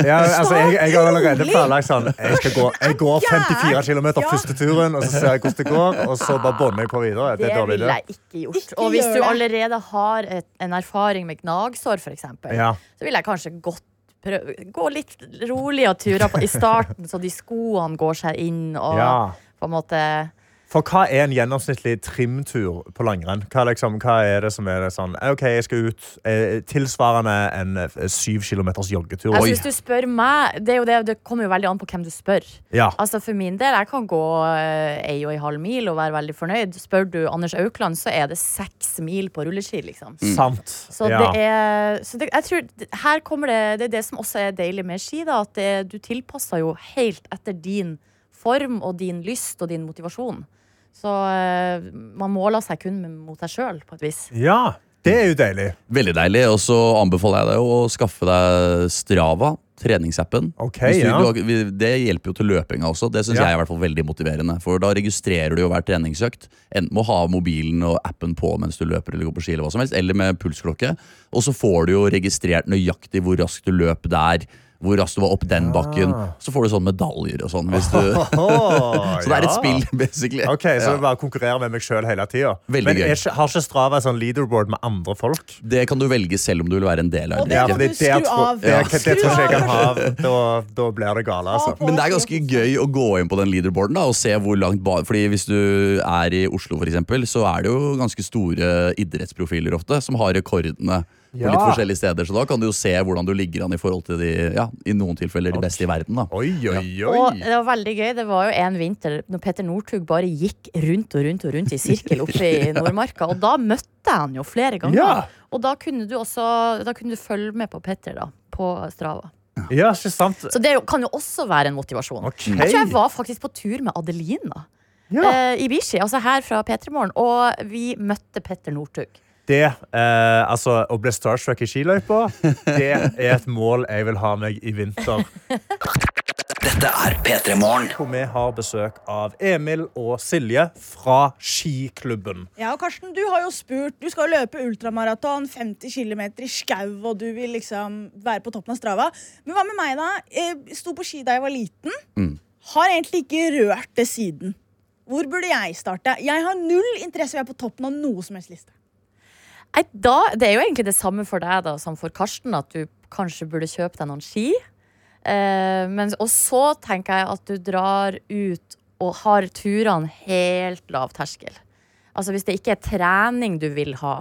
Ja, *laughs* altså, jeg, jeg har allerede planlagt sånn Jeg, skal gå, jeg går 54 km Ja. første turen, og så ser jeg hvordan det går. Og så bare bånder jeg på videre. Det Det ville jeg ikke gjort. Ikke og hvis du allerede har et, en erfaring med gnagsår, for eksempel, Ja. så ville jeg kanskje gått prøv, gå litt roligere turer på, i starten, så de skoene går seg inn. Og Ja. på en måte For hva er en gjennomsnittlig trimtur på langrenn? Hva, liksom, hva er det som er det sånn OK, jeg skal ut. Eh, tilsvarende en eh, syv kilometers joggetur. altså, Oi. Hvis du spør meg Det, er jo det, det kommer jo veldig an på hvem du spør. Ja. Altså For min del, jeg kan gå eh, ei og ei halv mil og være veldig fornøyd. Spør du Anders Aukland, så er det seks mil på rulleski, liksom. Sant. Så ja. det er så det, jeg tror, Her kommer det Det er det som også er deilig med ski. Da, at det, du tilpasser jo helt etter din form og din lyst og din motivasjon. Så eh, man måler seg kun mot seg sjøl, på et vis. ja. Det er jo deilig. Veldig deilig. Og så anbefaler jeg deg å skaffe deg Strava, treningsappen. Okay, du, ja. du det hjelper jo til løpinga også. Det syns Ja. jeg er i hvert fall veldig motiverende. For da registrerer du jo hver treningsøkt. Enten med å ha mobilen og appen på mens du løper eller går på ski, eller hva som helst, eller med pulsklokke. Og så får du jo registrert nøyaktig hvor raskt du løp der. Hvor raskt du var opp den bakken. Ah. Så får du sånne medaljer og sånn. Hvis du, *laughs* *laughs* så det er et spill, *laughs* basically. Ok, Så du bare konkurrerer med meg sjøl hele tida. Men er har ikke Strava et sånn leaderboard med andre folk? Det kan du velge selv om du vil være en del av det. det. det det, av. det, Ja. det, det tror jeg kan ha. Da, da blir det gale, altså. Men det er ganske gøy å gå inn på den leaderboarden da, og se hvor langt ba Fordi Hvis du er i Oslo, for eksempel, så er det jo ganske store idrettsprofiler ofte som har rekordene på Ja. litt forskjellige steder. Så da kan du jo se hvordan du ligger an i forhold til de ja, i noen tilfeller de beste i verden. da Oi, oi, Og det var veldig gøy. Det var jo en vinter når Petter Northug bare gikk rundt og rundt og rundt i sirkel oppe i *laughs* Nordmarka. Og da møtte jeg han jo flere ganger. Ja. Og da kunne du også Da kunne du følge med på Petter da, på Strava. Ja, ikke sant? Så det kan jo også være en motivasjon. Okay. Jeg tror jeg var faktisk på tur med Adelina Ja. eh, i Bishi, altså her fra P3 Morgen, og vi møtte Petter Northug. Det, eh, altså, Å bli starstruck i skiløypa, det er et mål jeg vil ha meg i vinter. Dette er P3 Morgen. Hvor vi har besøk av Emil og Silje fra skiklubben. Ja, og Karsten, du har jo spurt Du skal jo løpe ultramaraton, 50 km i skau, og du vil liksom være på toppen av Strava. Men hva med meg, da? Jeg sto på ski da jeg var liten. Mm. Har egentlig ikke rørt det siden. Hvor burde jeg starte? Jeg har null interesse i å være på toppen av noe som helst liste. Nei, da, det er jo egentlig det samme for deg da, som for Karsten, at du kanskje burde kjøpe deg noen ski. Eh, men, og så tenker jeg at du drar ut og har turene helt lav terskel. Altså Hvis det ikke er trening du vil ha,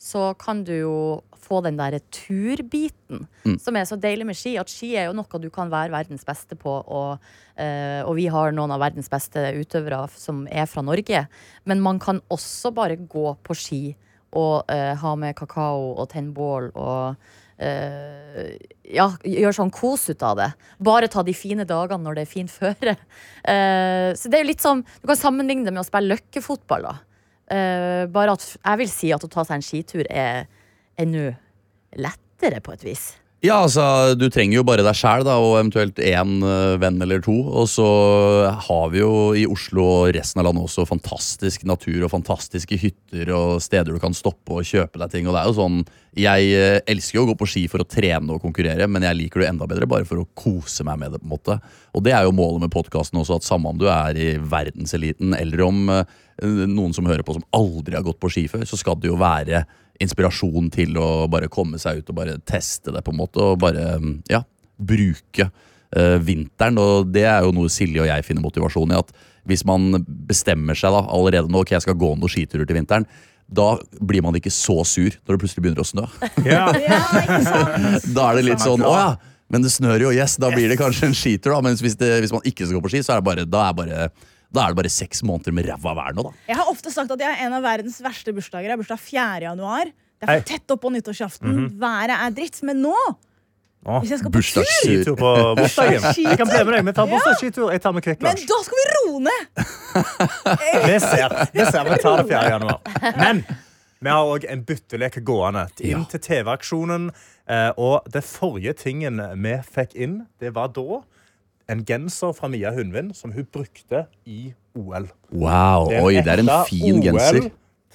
så kan du jo få den derre turbiten Mm. som er så deilig med ski. At ski er jo noe du kan være verdens beste på, og, eh, og vi har noen av verdens beste utøvere som er fra Norge. Men man kan også bare gå på ski og eh, ha med kakao og tenne bål og eh, ja, gjøre sånn kos ut av det. Bare ta de fine dagene når det er fint *laughs* føre. Eh, så det er jo litt som Du kan sammenligne det med å spille løkkefotball. da. Eh, bare at jeg vil si at å ta seg en skitur er ennå lettere, på et vis. Ja, altså, Du trenger jo bare deg sjæl og eventuelt én eh, venn eller to. Og så har vi jo i Oslo og resten av landet også fantastisk natur og fantastiske hytter og steder du kan stoppe og kjøpe deg ting. Og det er jo sånn, Jeg eh, elsker jo å gå på ski for å trene og konkurrere, men jeg liker det enda bedre bare for å kose meg med det. på en måte. Og det er jo målet med podkasten også, at samme om du er i verdenseliten eller om eh, noen som hører på som aldri har gått på ski før, så skal det jo være inspirasjon til å bare komme seg ut og bare teste det, på en måte. Og bare ja, bruke uh, vinteren. Og det er jo noe Silje og jeg finner motivasjon i. At hvis man bestemmer seg da allerede nå, ok, jeg skal gå noen skiturer til vinteren. Da blir man ikke så sur når det plutselig begynner å snø. *laughs* Ja. *laughs* Da er det litt sånn å ja, men det snør jo, yes, da blir det kanskje en skitur. da Mens hvis, det, hvis man ikke skal gå på ski, så er det bare, da er bare da er det bare seks måneder med ræva vær nå, da. Jeg har ofte sagt at jeg er en av verdens verste bursdager. Jeg har bursdag 4. januar. Det er for tett oppå nyttårsaften. Mhm. Været er dritt. Men nå Å, Hvis jeg skal på tur Skitur på *laughs* bursdagen. Jeg kan bli med deg. Vi tar bursdagsskitur. Jeg tar med Kvikk Men da skal vi roe ned! *laughs* Vi ser. Vi ser. Vi tar det 4. januar. Men vi har òg en byttelek gående inn til TV-aksjonen. Eh, Og det forrige tingen vi fikk inn, det var da en genser fra Mia Hundvin som hun brukte i OL. Wow, Det oi, det er en fin OL genser.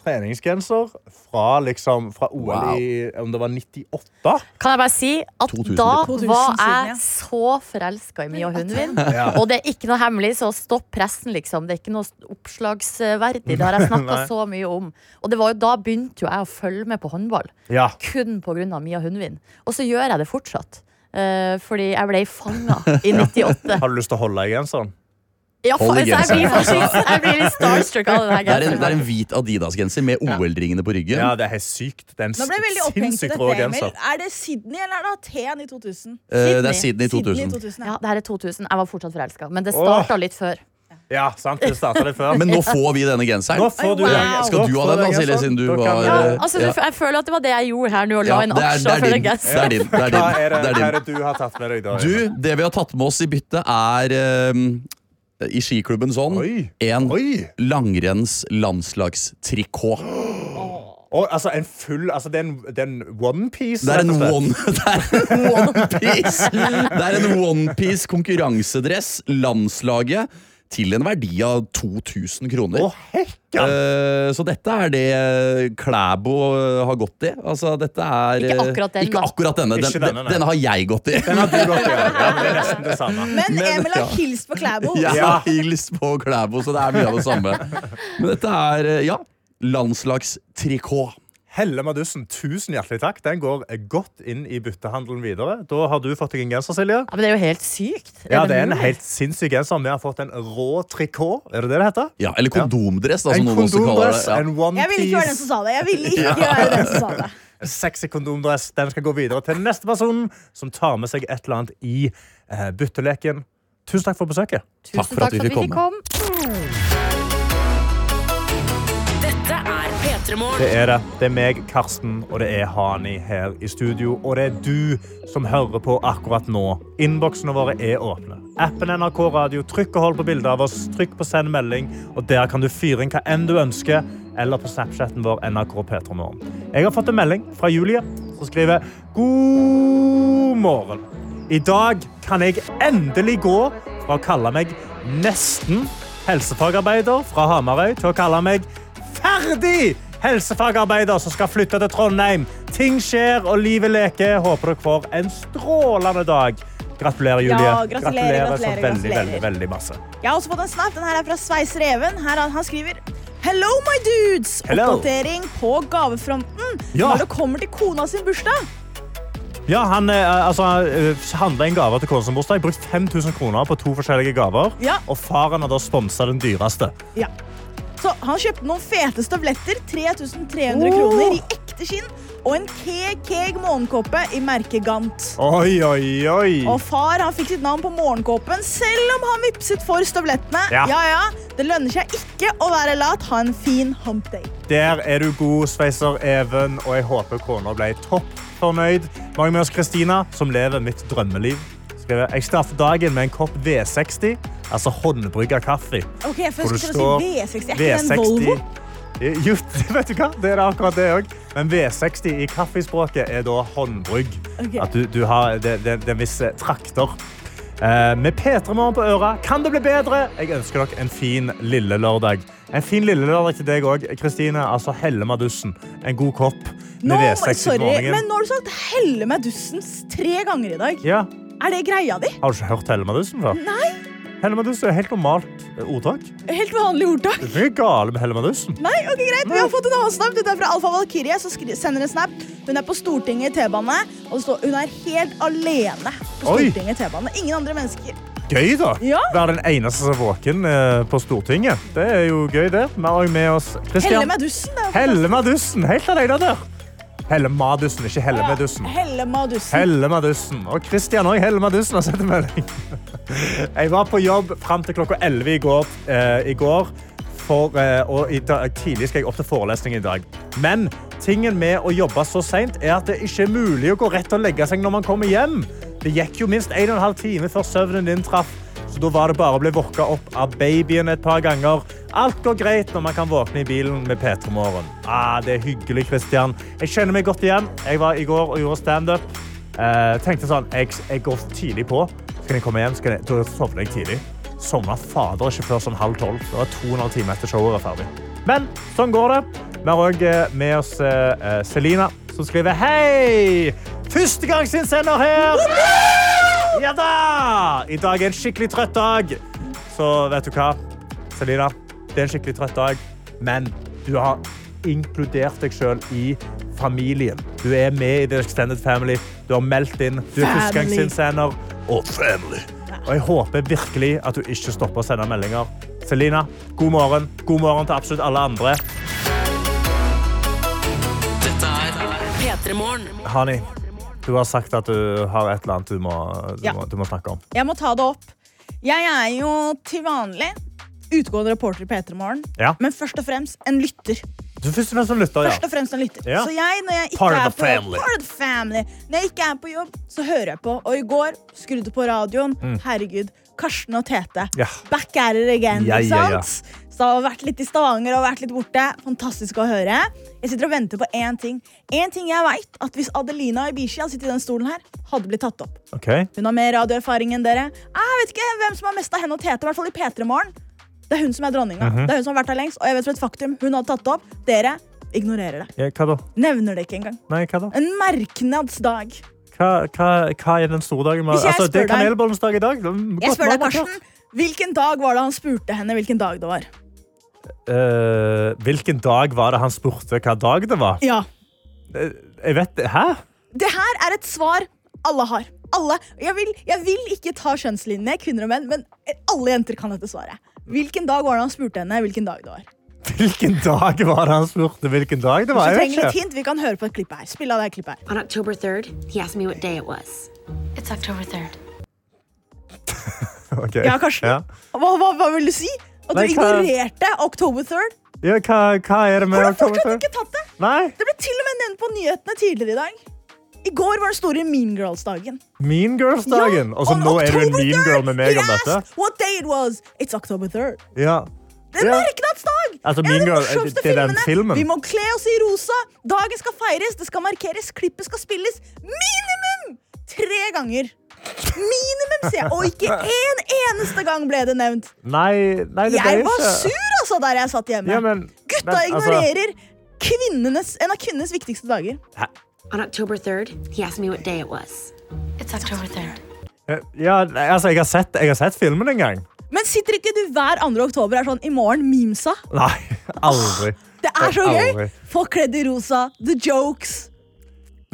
Treningsgenser fra, liksom, fra OL Wow. i om det var 98. Kan jeg bare si at 2000. da var jeg så forelska i Mia Hundvin. *laughs* Ja. Og det er ikke noe hemmelig, så stopp pressen, liksom. Det er ikke noe oppslagsverdig. Det har jeg snakka *laughs* så mye om. Og det var jo, da begynte jo jeg å følge med på håndball. Ja. Kun pga. Mia Hundvin. Og så gjør jeg det fortsatt. Eh, fordi jeg ble fanga i 98. Har du lyst til å holde i genseren? Ja, for, så jeg, blir faktisk, jeg blir litt starstruck av den her Det er en, det er en hvit Adidas-genser med OL-ringene på ryggen. Ja, det er helt sykt. Det er en Nå ble jeg veldig opphengt i sinnssykt dette. rå Emil. genser. Er det Sydney eller er det Aten i 2000? Eh, det er Sydney 2000. Sydney 2000 Ja, ja. det her er 2000. Jeg var fortsatt forelska, men det starta litt før. Ja, sant. Det starta det før. Men nå får vi denne genseren. Nå får du Wow. den. Skal du ha den, da, Silje, siden du var Ja, eh, altså. Jeg føler at det var det jeg gjorde her nå, å la det er- aksjer det er din. Det er din. Hva er det, Det er din. du har tatt med deg da? Du, det vi har tatt med oss i bytte, er um, i skiklubben sånn Oi. en Oi. langrenns landslagstrikot. Og, altså, en full altså, det, er en, det er en onepiece. Det er en onepiece one, *laughs* det er en onepiece Det er en onepiece konkurransedress. Landslaget. Til en verdi av 2000 kroner. Å, ja. uh, så dette er det Klæbo eh, har gått i. Altså, dette er Ikke eh, akkurat den, Ikke da. akkurat denne. Den, Ikke denne, nei. denne har jeg gått i. Den har du gått i. Ja, Ja, men det er nesten det samme. Men Emil har ja. hilst på Klæbo. Jeg Ja. har hilst på Klæbo, så det er mye av det samme. Men dette er, eh, ja, landslagstrikot. Helle Madussen, tusen hjertelig takk. Den går godt inn i byttehandelen videre. Da har du fått deg en genser, Silje. Ja, men det er jo helt sykt. Ja, det er en helt sinnssyk genser. Vi har fått en rå trikot. Er det det det heter? Ja, eller kondomdress, da, som En noen også kaller kondomdress, det. Ja. en one Jeg ville ikke være den som sa det. Jeg ville ikke *laughs* være den som sa det. En sexy kondomdress. Den skal gå videre til neste person som tar med seg et eller annet i eh, bytteleken. Tusen takk for besøket. Tusen Takk for at vi fikk komme. Det er det. Det er meg, Karsten, og det er Hani her i studio. Og det er du som hører på akkurat nå. Innboksene våre er åpne. Appen NRK Radio. Trykk og hold på bildet av oss. Trykk på send melding, og der kan du fyre inn hva enn du ønsker. Eller på Snapchaten vår NRK P3morgen. Jeg har fått en melding fra Julie som skriver God morgen. I dag kan jeg endelig gå fra å kalle meg nesten helsefagarbeider fra Hamarøy til å kalle meg ferdig helsefagarbeider som skal flytte til Trondheim. Ting skjer, og livet leker. Håper dere får en strålende dag. Gratulerer, Julie. Ja, gratulerer, gratulerer, gratulerer, veldig, gratulerer. veldig, veldig masse. Jeg har også fått en snap. Den her er fra Sveis Reven. Her han, han skriver Hello, my dudes! Hello. Oppdatering på gavefronten Ja. når det kommer til kona sin bursdag. Ja, han eh, altså, eh, handla en gave til kona sin bursdag. Brukt 5000 kroner på to forskjellige gaver. Ja. Og faren har da sponsa den dyreste. Ja. Så han kjøpte noen fete støvletter. 3300 Oh. kroner i ekte skinn. Og en Keg morgenkåpe i merket Gant. Oi, oi, oi. Og far han fikk sitt navn på morgenkåpen, selv om han vippset for støvlettene. Ja. ja, ja. Det lønner seg ikke å være lat. Ha en fin hump day. Der er du god, Sveiser Even, og jeg håper kona ble topp fornøyd. har med oss Kristina, som lever mitt drømmeliv. Jeg starter dagen med en kopp V60, altså håndbrygga kaffe. Ok, først skal du si V60. Er ikke det en Volvo? Jo, *laughs* vet du hva? Det er akkurat det òg. Men V60 i kaffespråket er da håndbrygg. Okay. At du, du har, det, det, det er visse trakter. Eh, med P3 Morgen på øra kan det bli bedre. Jeg ønsker dere en fin lille lørdag. En fin lille lørdag til deg òg, Kristine. Altså helle madussen. En god kopp med Nå, V60 på morgenen. men nå har du sagt 'helle meg dussen' tre ganger i dag. Ja. Er det greia di? Har du ikke hørt helle madussen før? Nei. Hellemaddussen er helt normalt ordtak. Helt vanlig ordtak. Det er ikke gale med Hellemaddussen. Nei, ok, greit. Vi har fått en annen snap. Dette er fra Alfa Valkyrie. som sender en snap. Hun er på Stortinget i T-bane. Og det står hun er helt alene på Stortinget i T-bane. Ingen andre mennesker. Gøy, da. Ja. Være den eneste som er våken eh, på Stortinget. Det er jo gøy, det. Vi har med oss Christian. Hellemadussen. Hellemadussen. Helt alene der. Hellemadussen, ikke Hellemadussen. Hellemadussen. meg dussen. Helle Madussen. Og Christian òg. Hellemadussen har sett en melding. Jeg var på jobb fram til klokka 11 i går. eh, i går for, eh, og i dag, tidlig skal jeg opp til forelesning i dag. Men tingen med å jobbe så seint er at det ikke er mulig å gå rett og legge seg når man kommer hjem. Det gikk jo minst en og en halv time før søvnen din traff. Så da var det bare å bli vokka opp av babyen et par ganger. Alt går greit når man kan våkne i bilen med P3 Morgen. Ah, det er hyggelig, Christian. Jeg kjenner meg godt igjen. Jeg var i går og gjorde standup. Eh, tenkte sånn, jeg, jeg går tidlig på. Skal jeg komme hjem, skal jeg, da sovner jeg tidlig. Sovna fader ikke før sånn halv tolv. Det var to og en halv time etter showet var ferdig. Men sånn går det. Vi har òg med oss eh, eh, Selina, som skriver Hei! Førstegangsinnsender her! Ja da! I dag er en skikkelig trøtt dag. Så vet du hva, Selina, det er en skikkelig trøtt dag, men du har inkludert deg sjøl i familien. Du er med i The Extended Family. Du har meldt inn. Du er førstegangsinnsender og family. Og jeg håper virkelig at du ikke stopper å sende meldinger. Selina, god morgen. God morgen til absolutt alle andre. Dette er P3 Morgen. Hani, du har sagt at du har et eller annet du må, du Ja. må, du må snakke om. Jeg må ta det opp. Jeg er jo til vanlig utgående reporter i P3 Morgen, Ja. men først og fremst en lytter. Du først og fremst en lytter, Først og fremst en lytter. Ja. Så jeg, når jeg Part of på part of the family. Når jeg ikke er på jobb, så hører jeg på. Og i går skrudde på radioen. Herregud, Karsten og Tete. Ja. Back at it again. Ja, ja, ja. sant? Så jeg har vært litt i Stavanger og vært litt borte. Fantastisk å høre. Jeg sitter og venter på én ting. En ting jeg vet, at Hvis Adelina Ibishi hadde sittet i den stolen her, hadde blitt tatt opp. Okay. Hun har mer radioerfaring enn dere. Jeg vet ikke hvem som har mest av henne og Tete. I hvert fall i P3 Morgen. Det er hun som er dronninga. Mhm. Det er hun som har vært her lengst. Og jeg vet som et faktum, hun hadde tatt det opp. Dere ignorerer det. Ja, hva da? Nevner det ikke engang. Nei, hva da? En merknadsdag. Hva, hva, hva er den store dagen? Altså, det er kanelbollens dag i dag. Er Jeg spør deg. Karsten. Hvilken dag var det han spurte henne hvilken dag det var? Uh, hvilken dag var det han spurte hva dag det var? Ja. Eh, Jeg vet det. Hæ? Det her er et svar alle har. Alle. Jeg vil, jeg vil ikke ta kjønnslinjene, kvinner og menn, men alle jenter kan dette svaret. Hvilken dag var det han spurte henne hvilken dag det var? Hvilken dag var det han spurte hvilken dag det var? Hvis du trenger et hint, vi kan høre på et klipp her. Spill av det klippet her. On October 3rd, he asked me what day it was. It's October 3rd. *laughs* Ok. Ja, Karsten? Ja. Hva, hva, hva vil du si? At du Nei, hva- ignorerte October 3rd? Ja, hva, hva er det med Har du oktober? fortsatt ikke tatt det? Nei. Det ble til og med nevnt på nyhetene tidligere i dag. I går var det store Mean Girls-dagen. Mean Girls-dagen. Og så on nå er du en mean girl med meg om dette? What day it was? It's October 3rd. Ja. Det er Ja. merknadsdag! Altså, En av Mean de morsomste filmene. filmen. Vi må kle oss i rosa. Dagen skal feires, det skal markeres, klippet skal spilles. Minimum tre ganger. Minimum, sier jeg. Og ikke en eneste gang ble det nevnt. Nei, nei det Jeg var sur altså der jeg satt hjemme. Ja, men, Gutta men, altså- ignorerer altså... en av kvinnenes viktigste dager. On October 3rd, he asked me what day it was. It's October 3rd. Eh, Ja, altså, jeg har sett, jeg har sett filmen en gang. Men sitter ikke du hver andre oktober er sånn i morgen memesa? Nei, aldri. Det er så gøy! Folk kledd i rosa, the jokes.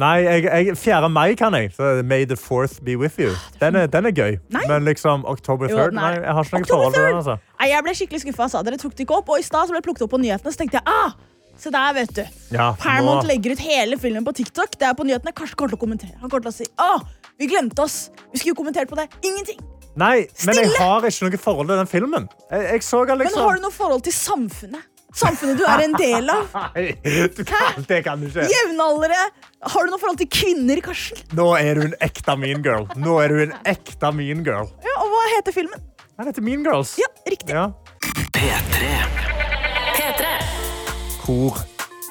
Nei, jeg, jeg, 4. mai kan jeg. Så May the 4th be with you. Den er, den er gøy. Nei. Men liksom October 3rd? nei. Nei, jeg har ikke noe forhold til den. altså. Nei, jeg ble skikkelig skuffa. Dere tok det ikke opp. Og i stad ble det plukket opp på nyhetene, så tenkte jeg ah, se der, vet du. Ja, Paramount nå- legger ut hele filmen på TikTok. Det er på nyhetene. Karsten kommer til å kommentere. Han kommer til å si ah, vi glemte oss. Vi skulle jo kommentert på det. Ingenting. Nei, men jeg har ikke noe forhold til den filmen. Jeg, jeg så den Men liksom har du noe forhold til samfunnet? Samfunnet du er en del av? *laughs* Du kan, det kan du ikke. Jevnaldrende? Har du noe forhold til kvinner, Karsten? Nå er du en ekte mean girl. Nå er du en ekte mean girl. Ja, og hva heter filmen? Den heter Mean Girls. Ja, riktig. Ja. P3. Hvor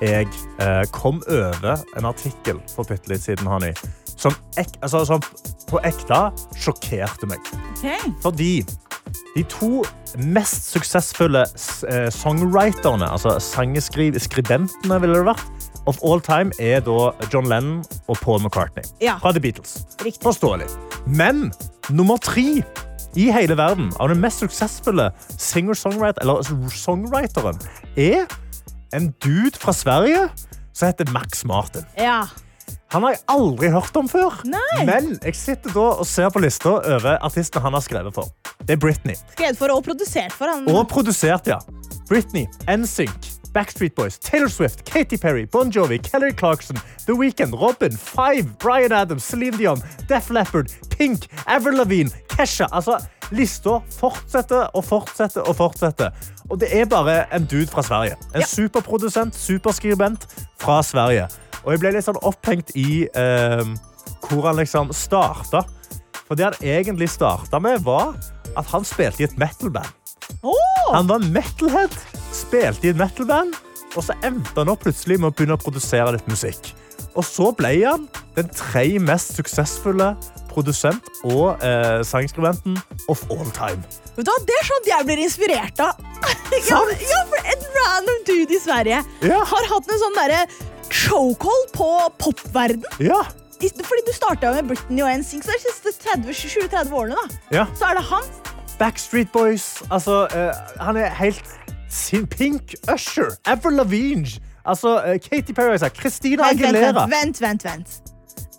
jeg eh, kom over en artikkel for bitte litt siden, Hani, som, ek, altså, som på ekte sjokkerte meg. Fordi de to mest suksessfulle eh, songwriterne, altså sangeskribentene, ville det vært, of all time, er da John Lennon og Paul McCartney Ja. fra The Beatles. Riktig. Forståelig. Men nummer tre i hele verden av den mest suksessfulle singer-songwriteren, eller songwriteren er en dude fra Sverige som heter Max Martin. Ja. Han har jeg aldri hørt om før. Nei. Men jeg sitter da og ser på lista over artistene han har skrevet for. Det er Britney. Skrevet for og produsert for han. Og produsert, ja. Britney, NSYNC, Backstreet Boys, Taylor Swift, Katy Perry, Bon Jovi, Kelly Clarkson, The Weeknd, Robin, Five, Bryan Adams, Celine Dion, Def Leppard, Pink, Avril Lavigne, Kesha. Altså, lista fortsetter og fortsetter og fortsetter. Og det er bare en dude fra Sverige. En superprodusent, superskribent fra Sverige. Og jeg ble litt sånn opphengt i eh, hvor han liksom starta. For det han egentlig starta med, var at han spilte i et metal-band. Han var metalhead, spilte i et metalband, og så endte han opp plutselig med å begynne å produsere litt musikk. Og så ble han den tre mest suksessfulle produsent og eh, sangskribenten of all time. Vet du hva, Det er sånn jeg blir inspirert av. *laughs* ja, ja, for En random dude i Sverige har hatt en sånn derre chokehold på popverden. Ja. Fordi du starta med Britney og NSYNC, så de siste 20-30 årene da. Ja. så er det han. Backstreet Boys. Altså, eh, han er helt sin Pink Usher. Avril Lavigne. Altså, eh, Katy Perry. Christina vent, Aguilera. vent, vent, vent, vent.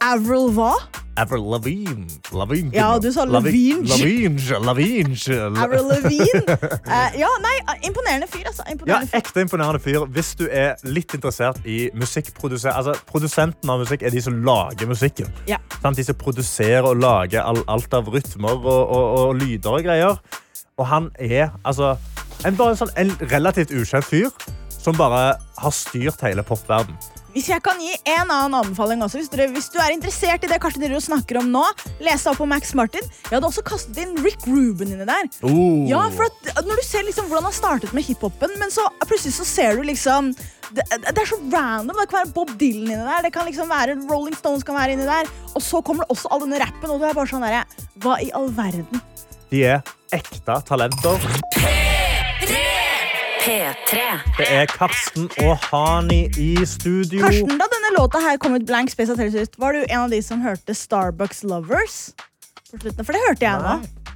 Avril hva? Avril Lavigne. Lavigne. Ja, du sa Lavinge. Lavigne. Lavigne. Lavigne. Avril Lavigne. Uh, ja, nei, imponerende fyr, altså. Ja, Imponerende fyr. ekte imponerende fyr. Hvis du er litt interessert i musikkprodusent... Altså, produsenten av musikk er de som lager musikken. Ja. De som produserer og lager alt av rytmer og, og, og lyder og greier. Og han er altså en, bare en, sånn, en relativt ukjent fyr som bare har styrt hele popverden. Hvis jeg kan gi en annen anbefaling også, hvis, dere, hvis du er interessert i det Karsten driver snakker om nå, les opp på Max Martin. Jeg hadde også kastet inn Rick Ruben inni der. Oh. Ja, for at, når du ser liksom hvordan han startet med hiphopen, men så plutselig så ser du liksom det, det er så random. Det kan være Bob Dylan inni der, det kan liksom være Rolling Stones kan være inni der. Og så kommer det også all denne rappen, og du er bare sånn derre Hva i all verden? De er ekte talenter. P3. Det er Karsten og Hani i studio. Karsten, da denne låta her kom ut blank space av Taylor var du en av de som hørte Starbucks Lovers? For det hørte jeg nå.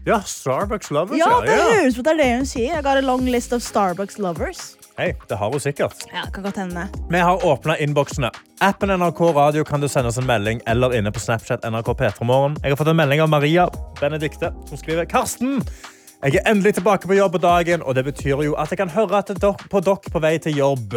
Ja, Starbucks Lovers. Ja, det høres ut som det er det hun sier. Jeg har en long list of Starbucks lovers. Hei, det har hun sikkert. Ja, kan godt hende. Vi har åpna innboksene. Appen NRK Radio kan du sende oss en melding eller inne på Snapchat NRK P3morgen. Jeg har fått en melding av Maria Benedikte som skriver Karsten! Jeg er endelig tilbake på jobb på dagen, og det betyr jo at jeg kan høre at dere på dere på vei til jobb.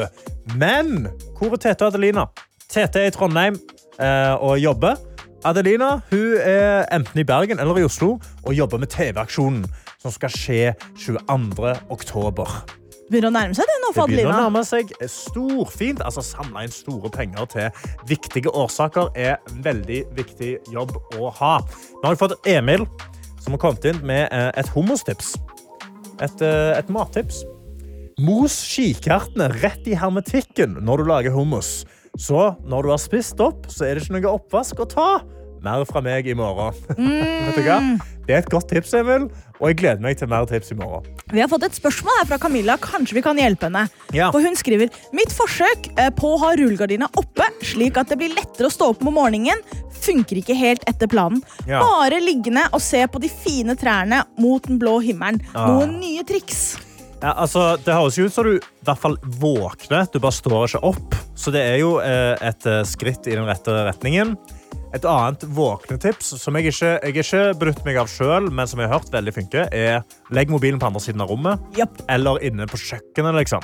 Men hvor er Tete og Adelina? Tete er i Trondheim eh, og jobber. Adelina hun er enten i Bergen eller i Oslo og jobber med TV-aksjonen som skal skje 22. oktober. Begynner å nærme seg det nå for Det begynner å nærme seg storfint. Altså, Samle inn store penger til viktige årsaker er en veldig viktig jobb å ha. Nå har jeg fått Emil, som har kommet inn med eh, et hummustips. Et, eh, et mattips. Mos kikertene rett i hermetikken når du lager hummus. Så når du har spist opp, så er det ikke noe oppvask å ta. Mer fra meg i morgen. *laughs* Hva? Det er et godt tips, Emil, og jeg gleder meg til mer tips i morgen. Vi har fått et spørsmål her fra Camilla. Kanskje vi kan hjelpe henne. Ja. For hun skriver Mitt forsøk eh, på å ha rullegardina oppe, slik at det blir lettere å stå opp om morgenen, funker ikke helt etter planen. Ja. Bare liggende og se på de fine trærne mot den blå himmelen. Ah. Noen nye triks. Ja, altså, det høres jo ut som du i hvert fall våkner. Du bare står ikke opp. Så det er jo eh, et eh, skritt i den rette retningen. Et annet våknetips som jeg ikke, jeg ikke brutt meg av sjøl, men som jeg har hørt veldig funker, er legg mobilen på andre siden av rommet. Eller inne på kjøkkenet. liksom.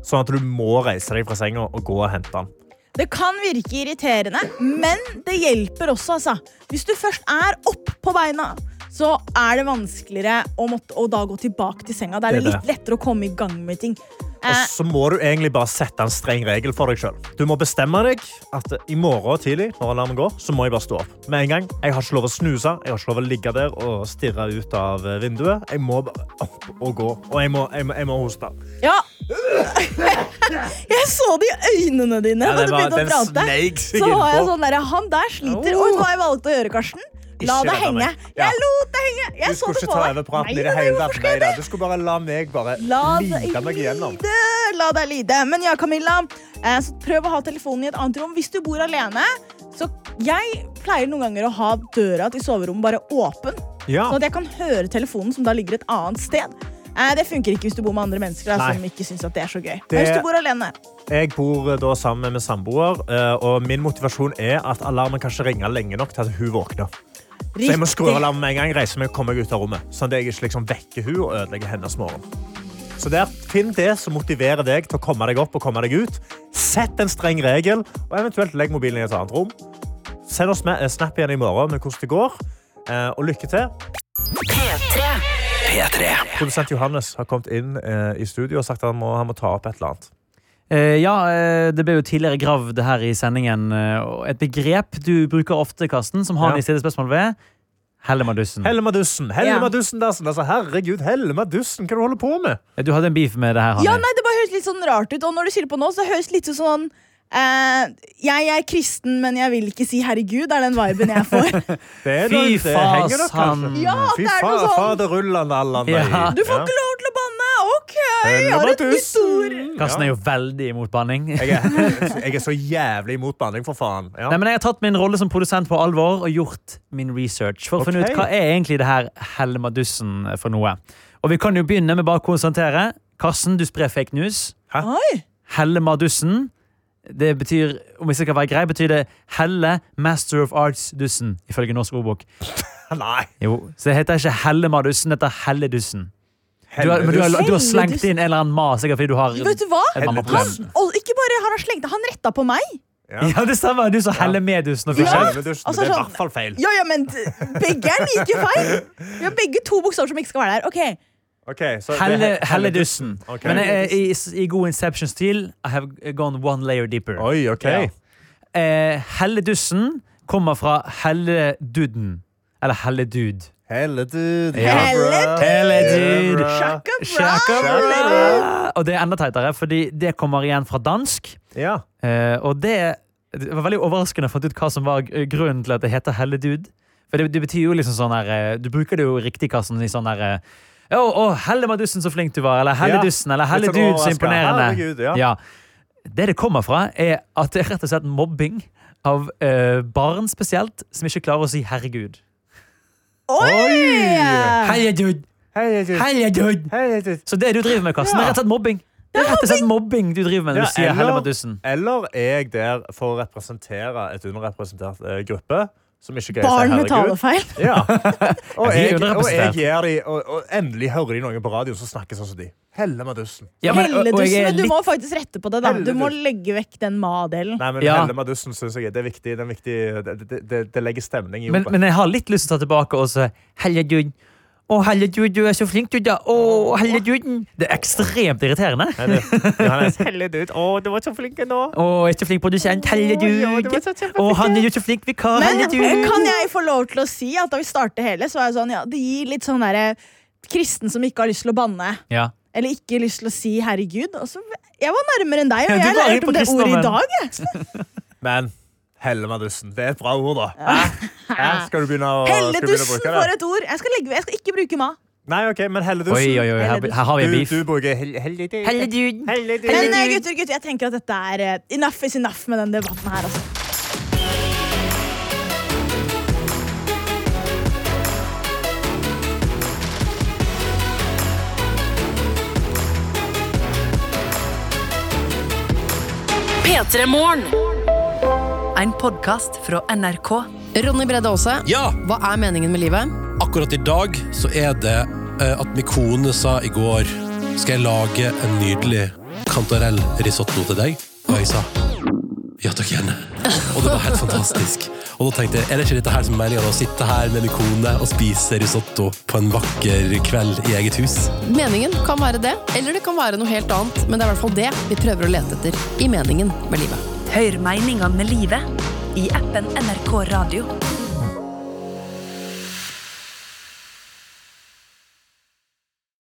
Sånn at du må reise deg fra senga og gå og hente den. Det kan virke irriterende, men det hjelper også. Altså. Hvis du først er opp på beina, så er det vanskeligere å, måtte, å gå tilbake til senga. Da er det litt lettere å komme i gang med ting. Og Eh, så må du egentlig bare sette en streng regel for deg sjøl. Du må bestemme deg at i morgen tidlig når alarmen går, så må jeg bare stå opp. Med en gang. Jeg har ikke lov å snuse, jeg har ikke lov å ligge der og stirre ut av vinduet. Jeg må bare opp og gå. Og jeg må, jeg må, jeg må hoste. ja, *laughs* Jeg så det i øynene dine Ja, da du begynte å prate. Så var jeg sånn der, Han der sliter. Og vet har hva jeg valgte å gjøre, Karsten? La det henge. Ja. Jeg lot det henge. Jeg Du så skulle det ikke ta over praten i det hele tatt. Du skulle bare la meg bare La lide meg igjennom. la deg lide. Men ja, Camilla, eh, så prøv å ha telefonen i et annet rom. Hvis du bor alene, så jeg pleier noen ganger å ha døra til soverommet bare åpen. Ja. Sånn at jeg kan høre telefonen som da ligger et annet sted. Eh, det funker ikke hvis du bor med andre mennesker da, som ikke syns at det er så gøy. Det- hvis du bor alene, Jeg bor eh, da sammen med samboer, og min motivasjon er at alarmen kan ikke ringe lenge nok til at hun våkner. Så jeg må skru av alarmen med en gang, reise meg og komme meg ut av rommet. Sånn at jeg ikke liksom vekker hun og ødelegger hennes morgen. Så der, Finn det som motiverer deg til å komme deg opp og komme deg ut. Sett en streng regel, og eventuelt legg mobilen i et annet rom. Send oss med, eh, snap igjen i morgen med hvordan det går. eh, Og lykke til. P3. Produsent Johannes har kommet inn eh, i studio og sagt at han må, han må ta opp et eller annet. Eh, ja, eh, det ble jo tidligere gravd her i sendingen. eh, Et begrep du bruker ofte, Karsten, som har Ja. i stiller spørsmål ved. Hellemadussen. Hellemaddussen. Ja. Dersen. Altså, herregud, Hellemadussen, hva du holder på med? Du hadde en beef med det her, Hanne. Ja, nei, det bare høres litt sånn rart ut. Og når du sier det på nå, så høres det litt sånn Uh, Jeg er kristen, men jeg vil ikke si herregud. Er den viben jeg får. *laughs* Det er Fy fasan. Ja, Fy er sånn. faderullan allan Ja. Du får ikke lov til å banne! OK, jeg har et nytt ord. Karsten er jo veldig imot banning. Jeg er, *laughs* jeg er så jævlig imot banning, for faen. Ja. Nei, men Jeg har tatt min rolle som produsent på alvor og gjort min research for å finne ut hva er egentlig det her helmadussen for noe. Og Vi kan jo begynne med bare å konstatere. Karsten, du sprer fake news. Hæ? Helmadussen. Det betyr, om jeg skal være grei, betyr det Helle Master of Arts-dussen, ifølge Norsk ordbok. *laughs* Nei. Jo, Så det heter ikke Hellemadussen, det heter Helledussen. Du har, men du, har, du har slengt inn en eller annen mas, sikkert fordi du har Vet du hva? Han, og ikke bare har han slengt han retta på meg. *laughs* Ja, det stemmer. Du sa Helle Medussen. og Ja. forskjell. Altså, det er i sånn- hvert fall feil. Ja, ja, men begge er jo feil. Vi har begge to bokstaver som ikke skal være der. Ok, Okay, så det er Helle, he- Helledussen. Ok. Men eh, i, i god Inception-stil I have gone one layer deeper. Oi, ok. Ja. Eh, Helledussen kommer fra Helledudden. Eller Helledud. Helledud. Ja. Helle dude. Shaka bra. bra. Og det er enda teitere, fordi det kommer igjen fra dansk. Ja. Eh, og det, det var veldig overraskende å få ut hva som var eh, grunnen til at det heter helledud. For det, det betyr jo liksom sånn her eh, Du bruker det jo riktig, Karsten, i sånn her Å, Å, Helle Madussen, så flink du var. Eller helle dussen, Eller Helle Dude, så imponerende. Herregud, ja. Det det kommer fra, er at det er rett og slett mobbing av uh, barn spesielt, som ikke klarer å si 'herregud'. Oi! Heia, dude. Heia, dude. Heia, dude. Så det du driver med, Karsten, det er rett og slett mobbing. Det er rett og slett mobbing du driver med når Ja, du sier eller- Eller er jeg der for å representere et underrepresentert eh, gruppe som ikke greier Barn med talefeil. *laughs* Ja. *laughs* Og, jeg, og jeg gir de, og, og endelig hører de noen på radioen som snakker sånn som de. Hellemaddussen. Ja, men- og- og jeg men du må faktisk rette på det. da Du må legge vekk den ma-delen. Nei, men Ja. Hellemaddussen syns jeg det er viktig. Det, er viktig det, det, det, det legger stemning i Men, men jeg har litt lyst til å ta tilbake og så Helledud. Å, herregud, du er så flink, du, da. Å, Helleduden. Det er ekstremt irriterende. Herregud. det-. *laughs* Å, du var så flink nå. Å, jeg er så flink produsent. Herregud. Å, han er jo så flink vikar. Men kan jeg få lov til å si at da vi startet hele, så var jeg sånn, ja, det gir litt sånn derre kristen som ikke har lyst til å banne. Ja. Eller ikke lyst til å si 'herregud'. Og jeg var nærmere enn deg, og jeg lærte om det ordet i dag. Jeg. *laughs* Men Hellemaddussen, det er et bra ord, da. Ja. Ja, Skal du begynne å, skal du begynne å Helledussen bruke for et ord. Jeg skal, legge, jeg skal ikke bruke ma. Nei, ok, men helledussen. Oi, oi, oi, her, her har vi en Du, beef. du bruker hell- helledud. Helledud. Helledud. Men eh, gutter, gutter, jeg tenker at dette er eh, enough is enough med den debatten her. Altså. P3 Morgen. En podkast fra NRK. Ronny Bredde Aase, Ja, hva er meningen med livet? akkurat i dag så er det eh, at min kone sa i går Skal jeg lage en nydelig kantarellrisotto til deg? Og jeg sa ja takk, gjerne. Og det var helt fantastisk. Og da tenkte jeg, er det ikke dette her som er meninga? å sitte her med min kone og spise risotto på en vakker kveld i eget hus? Meningen kan være det, eller det kan være noe helt annet, men det er i hvert fall det vi prøver å lete etter i meningen med livet. Hør meninga med livet i appen NRK Radio.